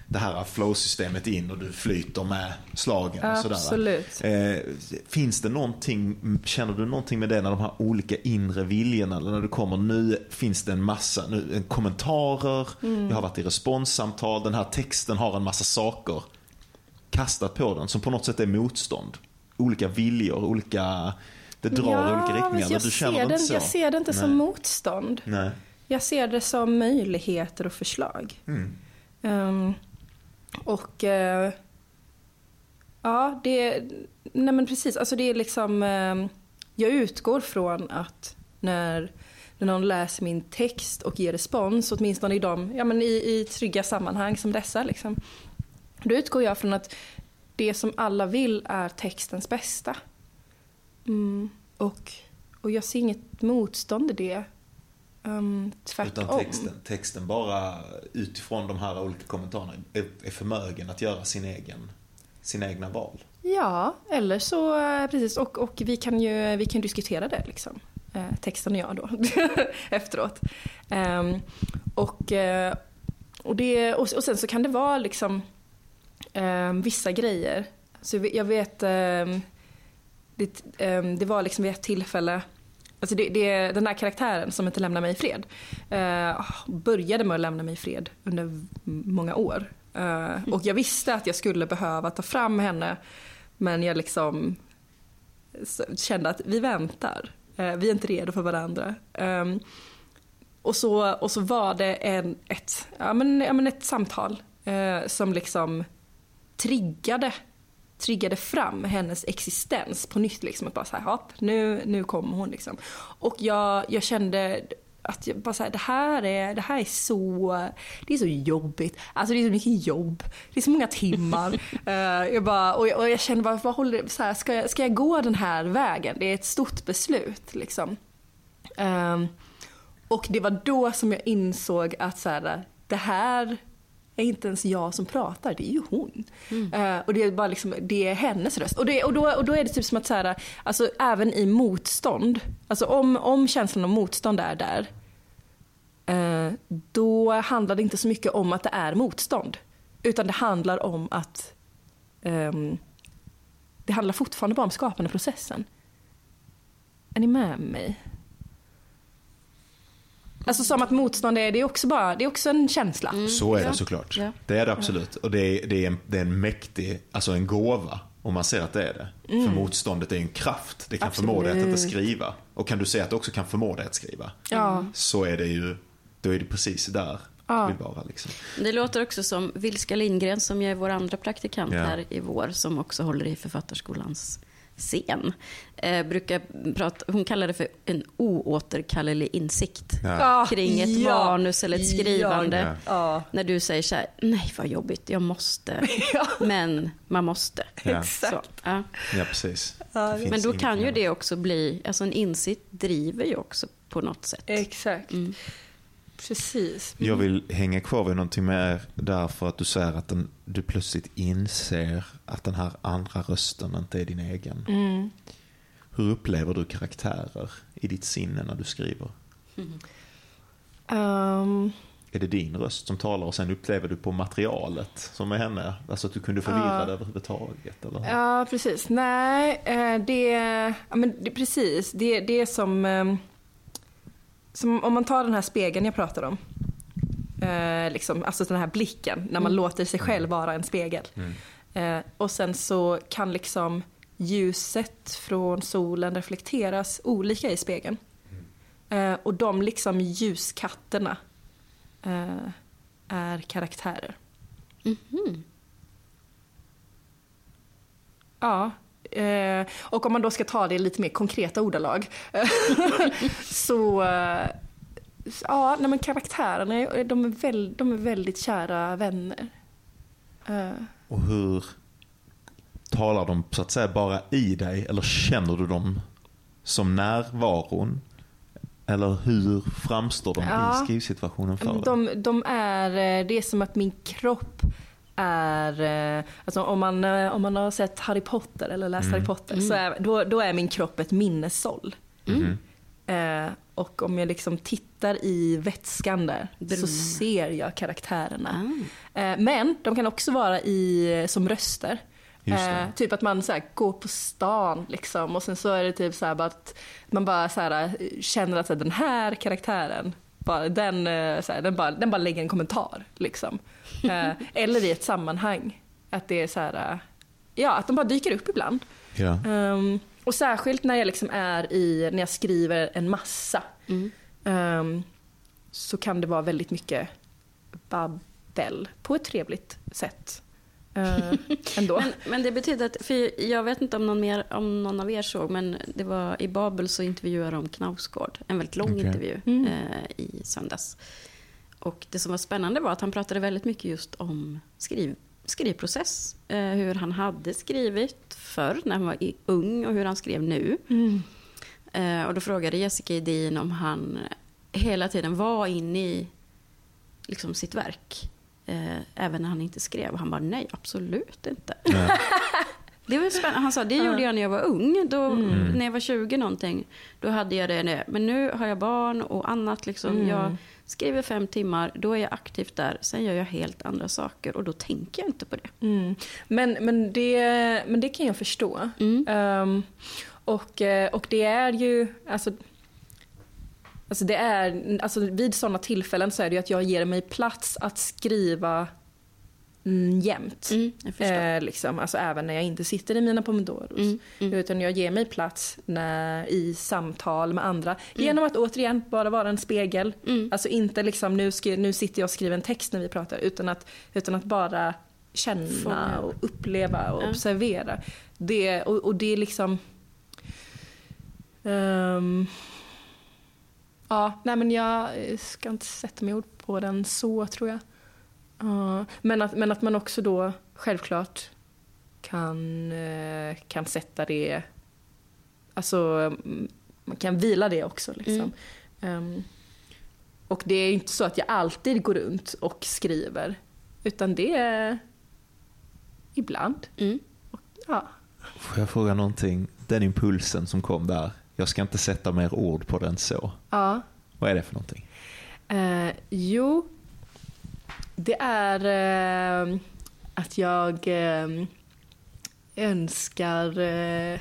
Speaker 1: det här flow-systemet in och du flyter med slagen och sådär.
Speaker 3: Absolut.
Speaker 1: Eh, finns det någonting, känner du någonting med det när de här olika inre viljorna, eller när du kommer nu finns det en massa nu, en kommentarer, jag har varit i responssamtal, den här texten har en massa saker kastat på den som på något sätt är motstånd. Olika viljor, olika, det drar i olika riktningar.
Speaker 3: men
Speaker 1: du känner
Speaker 3: ser
Speaker 1: det
Speaker 3: den,
Speaker 1: inte så?
Speaker 3: jag ser det inte som
Speaker 1: Nej.
Speaker 3: motstånd.
Speaker 1: Nej.
Speaker 3: Jag ser det som möjligheter och förslag.
Speaker 1: Mm.
Speaker 3: Ehm, och eh, ja, det, nej men precis, alltså det är liksom, ehm, jag utgår från att när, när någon läser min text och ger respons, åtminstone i, de, ja, men i, i trygga sammanhang som dessa, liksom, då utgår jag från att det som alla vill är textens bästa. Mm, och, och jag ser inget motstånd i det. Um, tvärtom.
Speaker 1: Utan texten, texten bara utifrån de här olika kommentarerna är, är förmögen att göra sin egen, sina egna val.
Speaker 3: Ja, eller så, eh, precis. Och, och vi kan ju vi kan diskutera det liksom. Eh, texten och jag då, [LAUGHS] efteråt. Um, och, eh, och, det, och, och sen så kan det vara liksom um, vissa grejer. Så jag vet, um, det, ehm, det var liksom vid ett tillfälle Alltså det, det, den här karaktären som inte lämnar mig i fred eh, började med att lämna mig i fred under många år. Eh, och jag visste att jag skulle behöva ta fram henne men jag liksom kände att vi väntar. Eh, vi är inte redo för varandra. Ehm, och, så, och så var det en, ett, ja, men, ja, men ett samtal eh, som liksom triggade triggade fram hennes existens på nytt. Liksom, att bara så här, hopp, nu, nu kommer hon. Liksom. Och jag, jag kände att jag bara så här, det, här är, det här är så, det är så jobbigt. Alltså det är så mycket jobb. Det är så många timmar. uh, [LAUGHS] jag bara, och, jag, och jag kände bara, vad håller, så här, ska, jag, ska jag gå den här vägen? Det är ett stort beslut. Liksom. Um, och det var då som jag insåg att så här, det här är inte ens jag som pratar, det är ju hon. Mm. Uh, och det är bara liksom, det är hennes röst. Och, det, och, då, och då är det typ som att så här, alltså även i motstånd, alltså om, om känslan av motstånd är där, uh, då handlar det inte så mycket om att det är motstånd. Utan det handlar om att um, det handlar fortfarande bara om skapandeprocessen. Är ni med mig? Alltså som att motstånd är, det är också, bara, det är också en känsla. Mm.
Speaker 1: Så är det såklart. Ja. Det är det absolut. Och det är, det, är en, det är en mäktig, alltså en gåva. Om man ser att det är det. Mm. För motståndet är en kraft. Det kan absolut. förmå dig att inte skriva. Och kan du säga att det också kan förmå dig att skriva. Ja. Så är det ju, då är det precis där ja. bara liksom.
Speaker 2: Det låter också som Vilska Lindgren som är vår andra praktikant ja. här i vår. Som också håller i Författarskolans scen. Eh, brukar prata, hon kallar det för en oåterkallelig insikt ja. kring ett ja. manus eller ett skrivande. Ja. När du säger så här, nej vad jobbigt, jag måste. [LAUGHS] Men man måste.
Speaker 3: Exakt.
Speaker 1: ja. precis.
Speaker 2: Men då kan ju det också bli, alltså en insikt driver ju också på något sätt.
Speaker 3: Exakt. Mm. Precis.
Speaker 1: Jag vill hänga kvar vid någonting mer därför att du säger att den, du plötsligt inser att den här andra rösten inte är din egen. Mm. Hur upplever du karaktärer i ditt sinne när du skriver? Mm. Um, är det din röst som talar och sen upplever du på materialet som är henne? Alltså att du kunde förvirra uh, det överhuvudtaget? Eller?
Speaker 3: Ja, precis. Nej, eh, det, ja, men det, precis. Det, det är som ehm, som om man tar den här spegeln jag pratade om. Eh, liksom, alltså den här blicken, när man mm. låter sig själv vara en spegel. Mm. Eh, och sen så kan liksom ljuset från solen reflekteras olika i spegeln. Mm. Eh, och de liksom ljuskatterna eh, är karaktärer. Mm Ja, Eh, och om man då ska ta det i lite mer konkreta ordalag [LAUGHS] så eh, ja, nej, men karaktärerna de är, väl, de är väldigt kära vänner.
Speaker 1: Eh. Och hur talar de så att säga bara i dig eller känner du dem som närvaron? Eller hur framstår de ja, i skrivsituationen för
Speaker 3: de, dig? De är, eh, det är som att min kropp är, eh, alltså om man, eh, om man har sett Harry Potter eller läst mm. Harry Potter mm. så är, då, då är min kropp ett minnessåll. Mm. Eh, och om jag liksom tittar i vätskan där så ser jag karaktärerna. Ah. Eh, men de kan också vara i, som röster. Eh, typ att man så här, går på stan liksom, och sen så är det typ så här, att man bara så här, känner att så här, den här karaktären bara, den, eh, så den, bara, den bara lägger en kommentar. Liksom. Eh, [LAUGHS] eller i ett sammanhang. Att det är så eh, ja, att de bara dyker upp ibland. Ja. Um, och särskilt när jag liksom är i, när jag skriver en massa. Mm. Um, så kan det vara väldigt mycket babbel på ett trevligt sätt. Uh, ändå.
Speaker 2: men, men, det betyder att, för jag vet inte om någon, mer, om någon av er såg, men det var i Babel så intervjuade de Knausgård, en väldigt lång okay. intervju mm. uh, i söndags. Och det som var spännande var att han pratade väldigt mycket just om skriv, skrivprocess. Eh, hur han hade skrivit förr när han var i- ung och hur han skrev nu. Eh, och då frågade Jessica Edin om han hela tiden var inne i liksom, sitt verk. Eh, även när han inte skrev. Och han bara, nej absolut inte.
Speaker 1: Nej. [LAUGHS]
Speaker 2: Det var spännande. Han sa, det gjorde jag när jag var ung. Då,
Speaker 1: Mm.
Speaker 2: När jag var 20 någonting. Då hade jag det. det. Men nu har jag barn och annat. Liksom. Jag skriver fem timmar, då är jag aktivt där. Sen gör jag helt andra saker och då tänker jag inte på det.
Speaker 3: Mm. Men, men, det, men det kan jag förstå.
Speaker 2: Mm.
Speaker 3: Ehm, och, eh, och det är ju, alltså, alltså det är, alltså vid sådana tillfällen så är det ju att jag ger mig plats att skriva mm, jämt.
Speaker 2: Mm.
Speaker 3: Eh, liksom, alltså även när jag inte sitter i mina pomodoros.
Speaker 2: Mm, mm.
Speaker 3: Utan jag ger mig plats när, i samtal med andra. Genom att återigen bara vara en spegel.
Speaker 2: Mm.
Speaker 3: Alltså inte liksom nu, skri- nu sitter jag och skriver en text när vi pratar. Utan att, utan att bara känna och uppleva och observera. Det, och, och det är liksom... ehm, ja, nej men jag ska inte sätta mig ord på den så tror jag. Ja, men, att, men att man också då självklart kan, eh, kan sätta det... Alltså, mm, man kan vila det också. Liksom. Ehm, och det är inte så att jag alltid går runt och skriver. Utan det är ibland.
Speaker 2: Mm.
Speaker 3: Ja.
Speaker 1: Får jag fråga någonting? Den impulsen som kom där, jag ska inte sätta mer ord på den så.
Speaker 3: ja.
Speaker 1: Vad är det för någonting?
Speaker 3: Eh, jo, det är eh, att jag eh, önskar eh,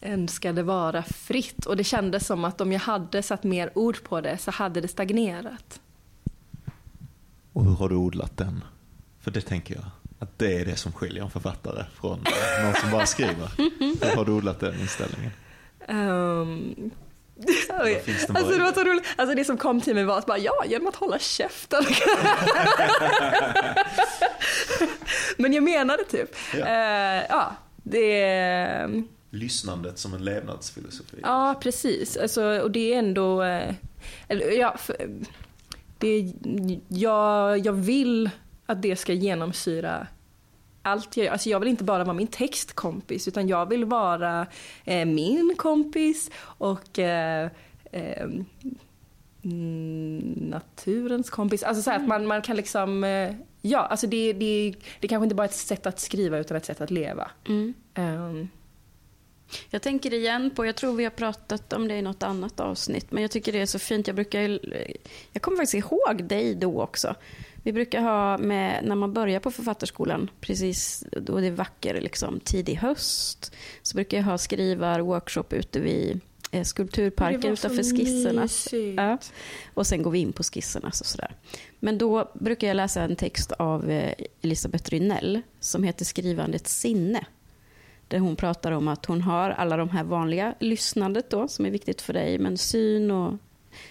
Speaker 3: önskade vara fritt. Och det kändes som att om jag hade satt mer ord på det så hade det stagnerat.
Speaker 1: Och hur har du odlat den? För det tänker jag, att det är det som skiljer en författare från någon som bara skriver. Hur har du odlat den inställningen?
Speaker 3: Um,
Speaker 1: finns det
Speaker 3: alltså det var så roligt. Alltså det som kom till mig var att bara, ja, genom att hålla käften. [LAUGHS] Men jag menade typ.
Speaker 1: Ja.
Speaker 3: Eh, ja, det...
Speaker 1: Lyssnandet som en levnadsfilosofi.
Speaker 3: Ja, precis. Alltså, och det är ändå... eh, Eller, ja, för, det, jag, jag vill att det ska genomsyra allt jag gör. Alltså jag vill inte bara vara min textkompis utan jag vill vara eh, min kompis och eh, eh, mm, naturens kompis. Alltså så här, att man, man kan liksom... Eh, ja, alltså det, det, det kanske inte bara är ett sätt att skriva utan ett sätt att leva.
Speaker 2: Mm.
Speaker 3: Ehm,
Speaker 2: Jag tänker igen på, jag tror vi har pratat om det i något annat avsnitt, men jag tycker det är så fint. Jag, brukar, ju- jag kommer faktiskt ihåg dig då också. Vi brukar ha med, när man börjar på författarskolan, precis då det är vacker liksom, tidig höst, så brukar jag ha skrivar-workshop ute vid eh, Skulpturparken utanför skissernas. Ja. Och sen går vi in på skissernas och sådär. Men då brukar jag läsa en text av eh, Elisabeth Rynell som heter Skrivandets sinne. Där hon pratar om att hon har alla de här vanliga lyssnandet då, som är viktigt för dig, men syn och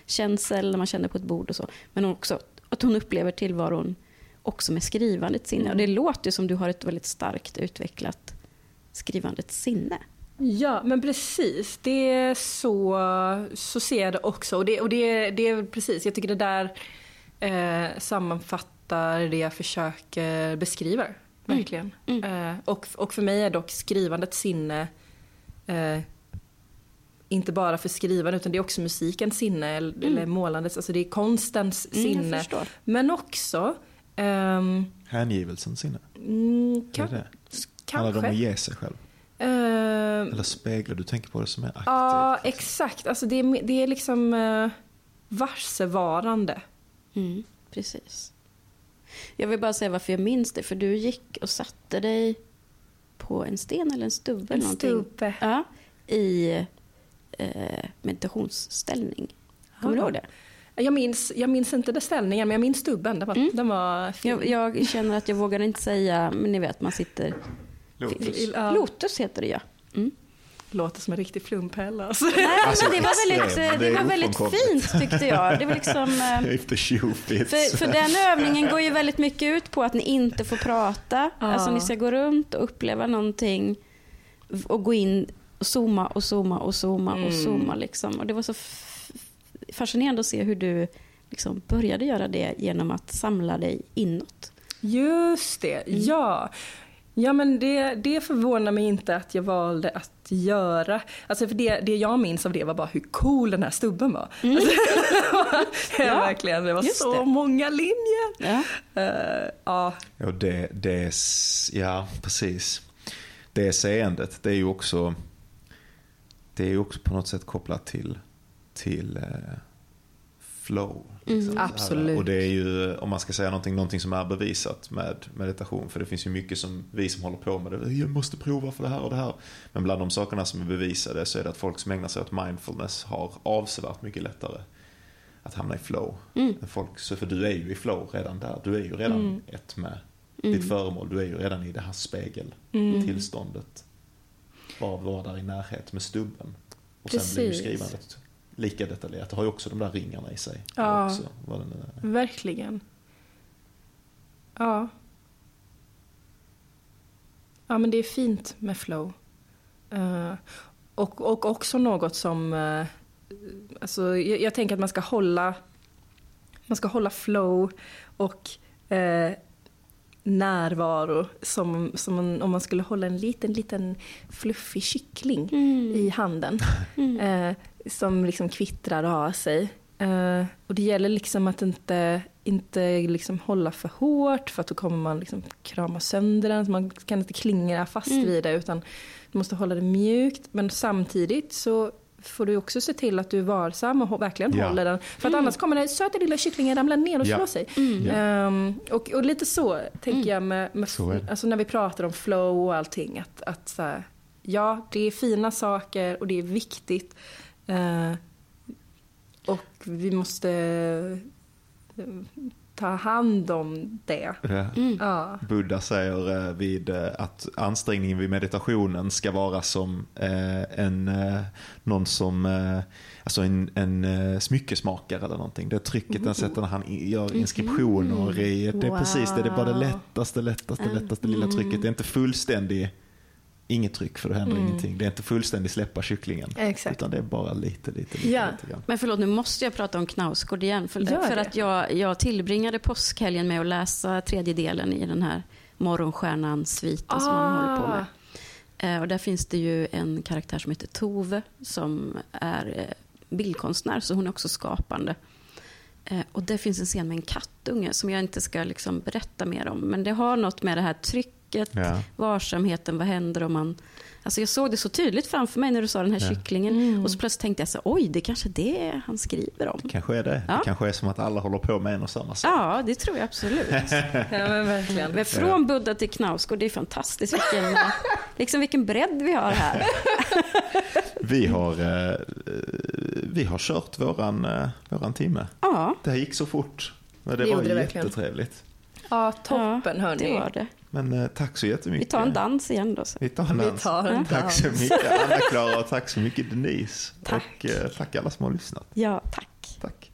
Speaker 2: känsel när man känner på ett bord och så. Men också att hon upplever tillvaron också med skrivandets sinne. Och det låter som du har ett väldigt starkt utvecklat skrivandets sinne.
Speaker 3: Ja, men precis. Det är så, så ser jag det också. Och det, och det, det är precis, jag tycker det där eh, sammanfattar det jag försöker beskriva. Verkligen. Eh, och, och för mig är dock skrivandets sinne eh, inte bara för skrivande utan det är också musikens sinne eller, eller målandets, alltså det är konstens
Speaker 2: Mm,
Speaker 3: sinne. Men också ehm,
Speaker 1: Hängivelsens sinne.
Speaker 3: mm,
Speaker 1: Är det det? Handlar det om
Speaker 3: kanske.
Speaker 1: att ge sig själv?
Speaker 3: Ehm,
Speaker 1: Eller speglar du tänker på det som är aktivt?
Speaker 3: Ja, exakt. Alltså det, är, det är liksom uh, varsevarande.
Speaker 2: Mm, precis. Jag vill bara säga varför jag minns det. För du gick och satte dig på en sten eller en stubbe.
Speaker 3: En
Speaker 2: någonting.
Speaker 3: stubbe.
Speaker 2: Ja, I eh, meditationsställning. Kommer du
Speaker 3: Ja.
Speaker 2: ihåg det?
Speaker 3: Jag minns, jag minns inte det ställningen, men jag minns stubben. Den var,
Speaker 2: Mm.
Speaker 3: den var fin.
Speaker 2: Jag, jag känner att jag vågar inte säga, men ni vet man sitter...
Speaker 1: Lotus.
Speaker 2: Lotus heter det ja. Mm.
Speaker 3: Låter som en riktig flumphäll alltså.
Speaker 2: Nej,
Speaker 1: Alltså,
Speaker 2: men det var väldigt,
Speaker 1: det
Speaker 2: det var väldigt fint tyckte jag. Det var liksom... [LAUGHS] eh. För, för den övningen går ju väldigt mycket ut på att ni inte får prata.
Speaker 3: Ja.
Speaker 2: Alltså ni ska gå runt och uppleva någonting och gå in zooma och zooma och zooma och
Speaker 3: Mm.
Speaker 2: zooma. Liksom. Och det var så fascinerande att se hur du liksom började göra det genom att samla dig inåt.
Speaker 3: Just det, ja. Ja men det, det förvånar mig inte att jag valde att göra. Alltså för det, det jag minns av det var bara hur cool den här stubben var.
Speaker 2: Mm.
Speaker 3: Alltså, [LAUGHS] ja, [LAUGHS]
Speaker 2: Ja,
Speaker 3: verkligen, det var så
Speaker 2: det.
Speaker 3: många linjer.
Speaker 2: Ja.
Speaker 3: Eh, ja,
Speaker 1: Ja, det, det, ja precis. Det seendet, det är ju också, det är ju också på något sätt kopplat till, till eh, flow.
Speaker 2: Mm,
Speaker 1: Det här.
Speaker 3: absolut.
Speaker 1: Och det är ju, om man ska säga någonting, någonting som är bevisat med meditation. För det finns ju mycket som vi som håller på med det, jag måste prova för det här och det här. Men bland de sakerna som är bevisade så är det att folk som ägnar sig åt mindfulness har avsevärt mycket lättare att hamna i flow.
Speaker 2: Mm.
Speaker 1: Folk, så för du är ju i flow redan där. Du är ju redan
Speaker 3: Mm.
Speaker 1: ett med
Speaker 2: Mm.
Speaker 1: ditt föremål. Du är ju redan i det här spegeltillståndet. Bara vara där i närhet med stubben. Och sen blir ju
Speaker 3: Precis.
Speaker 1: skrivandet lika detaljerat. Det har ju också de där ringarna i sig.
Speaker 3: Ja.
Speaker 1: Också,
Speaker 3: verkligen. Ja. Ja men det är fint med flow. Eh, och, och också något som, uh, alltså jag, jag tänker att man ska hålla, man ska hålla flow och eh, närvaro som, som man, om man skulle hålla en liten, liten fluffig kyckling
Speaker 2: Mm.
Speaker 3: i handen. [LAUGHS] Eh, som liksom kvittrar och har sig. Eh, och det gäller liksom att inte, inte liksom hålla för hårt för att då kommer man liksom krama sönder den. Så man kan inte klingra fast
Speaker 2: Mm.
Speaker 3: vid det utan du måste hålla det mjukt. Men samtidigt så får du också se till att du är varsam och verkligen
Speaker 1: Ja.
Speaker 3: håller den. För att annars kommer den söta lilla kycklingen ramla ner och
Speaker 1: Ja.
Speaker 3: slå sig.
Speaker 2: Mm.
Speaker 3: Ehm, och, och lite så tänker jag med, med alltså när vi pratar om flow och allting. Att, att så här, ja, det är fina saker och det är viktigt. Eh, och vi måste eh, ta hand om det.
Speaker 1: Ja.
Speaker 2: Mm.
Speaker 3: Ja,
Speaker 1: Buddha säger eh, vid, eh, att ansträngningen vid meditationen ska vara som eh, en, någon som, alltså en, en smyckesmakare eller någonting. Det trycket den sätter när han gör inskriptioner i, det är precis det, det är bara det
Speaker 3: Wow.
Speaker 1: lättaste, lättaste, lättaste lilla trycket. Det är inte fullständig, inget tryck för det händer ingenting. Det är inte fullständig släppa kycklingen.
Speaker 3: Exakt.
Speaker 1: Utan det är bara lite, lite, lite,
Speaker 3: Ja.
Speaker 1: lite grann.
Speaker 2: Men förlåt, nu måste jag prata om Knausgård igen. För, för att jag, jag tillbringade påskhelgen med att läsa tredje delen i den här Morgonstjärnan-sviten som han håller på med. Eh, och där finns det ju en karaktär som heter Tove som är eh, bildkonstnär, så hon är också skapande. Eh, och det finns en scen med en kattunge som jag inte ska liksom berätta mer om. Men det har något med det här trycket,
Speaker 1: Ja.
Speaker 2: varsamheten, vad händer om man... Alltså jag såg det så tydligt framför mig när du sa den här
Speaker 1: Ja.
Speaker 2: kycklingen.
Speaker 3: Mm.
Speaker 2: Och så plötsligt tänkte jag så oj, det kanske är det han skriver om.
Speaker 1: Kanske är det.
Speaker 2: Ja.
Speaker 1: Det kanske är som att alla håller på med en och samma sak.
Speaker 2: Ja, det tror jag absolut. [LAUGHS]
Speaker 3: ja men verkligen.
Speaker 2: Men från Buddha till Knausgård, det är fantastiskt vilken, [LAUGHS] liksom vilken bredd vi har här. [LAUGHS]
Speaker 1: Vi har, eh, vi har kört våran, eh, våran timme.
Speaker 2: Ja,
Speaker 1: Det här gick så fort. Men det,
Speaker 3: Det
Speaker 1: var
Speaker 3: det verkligen.
Speaker 1: jättetrevligt.
Speaker 3: Ja, toppen
Speaker 2: det
Speaker 3: hörni.
Speaker 2: var det.
Speaker 1: Men eh, tack så
Speaker 2: Vi
Speaker 1: jättemycket.
Speaker 2: tar en dans igen då. Så.
Speaker 1: Vi tar en
Speaker 3: Vi
Speaker 1: dans.
Speaker 3: tar en
Speaker 1: Tack så
Speaker 3: dans.
Speaker 1: mycket Anna-Klara och tack så mycket Denise.
Speaker 2: Tack.
Speaker 1: Och eh, tack alla som har lyssnat.
Speaker 2: Ja, tack.
Speaker 1: Tack.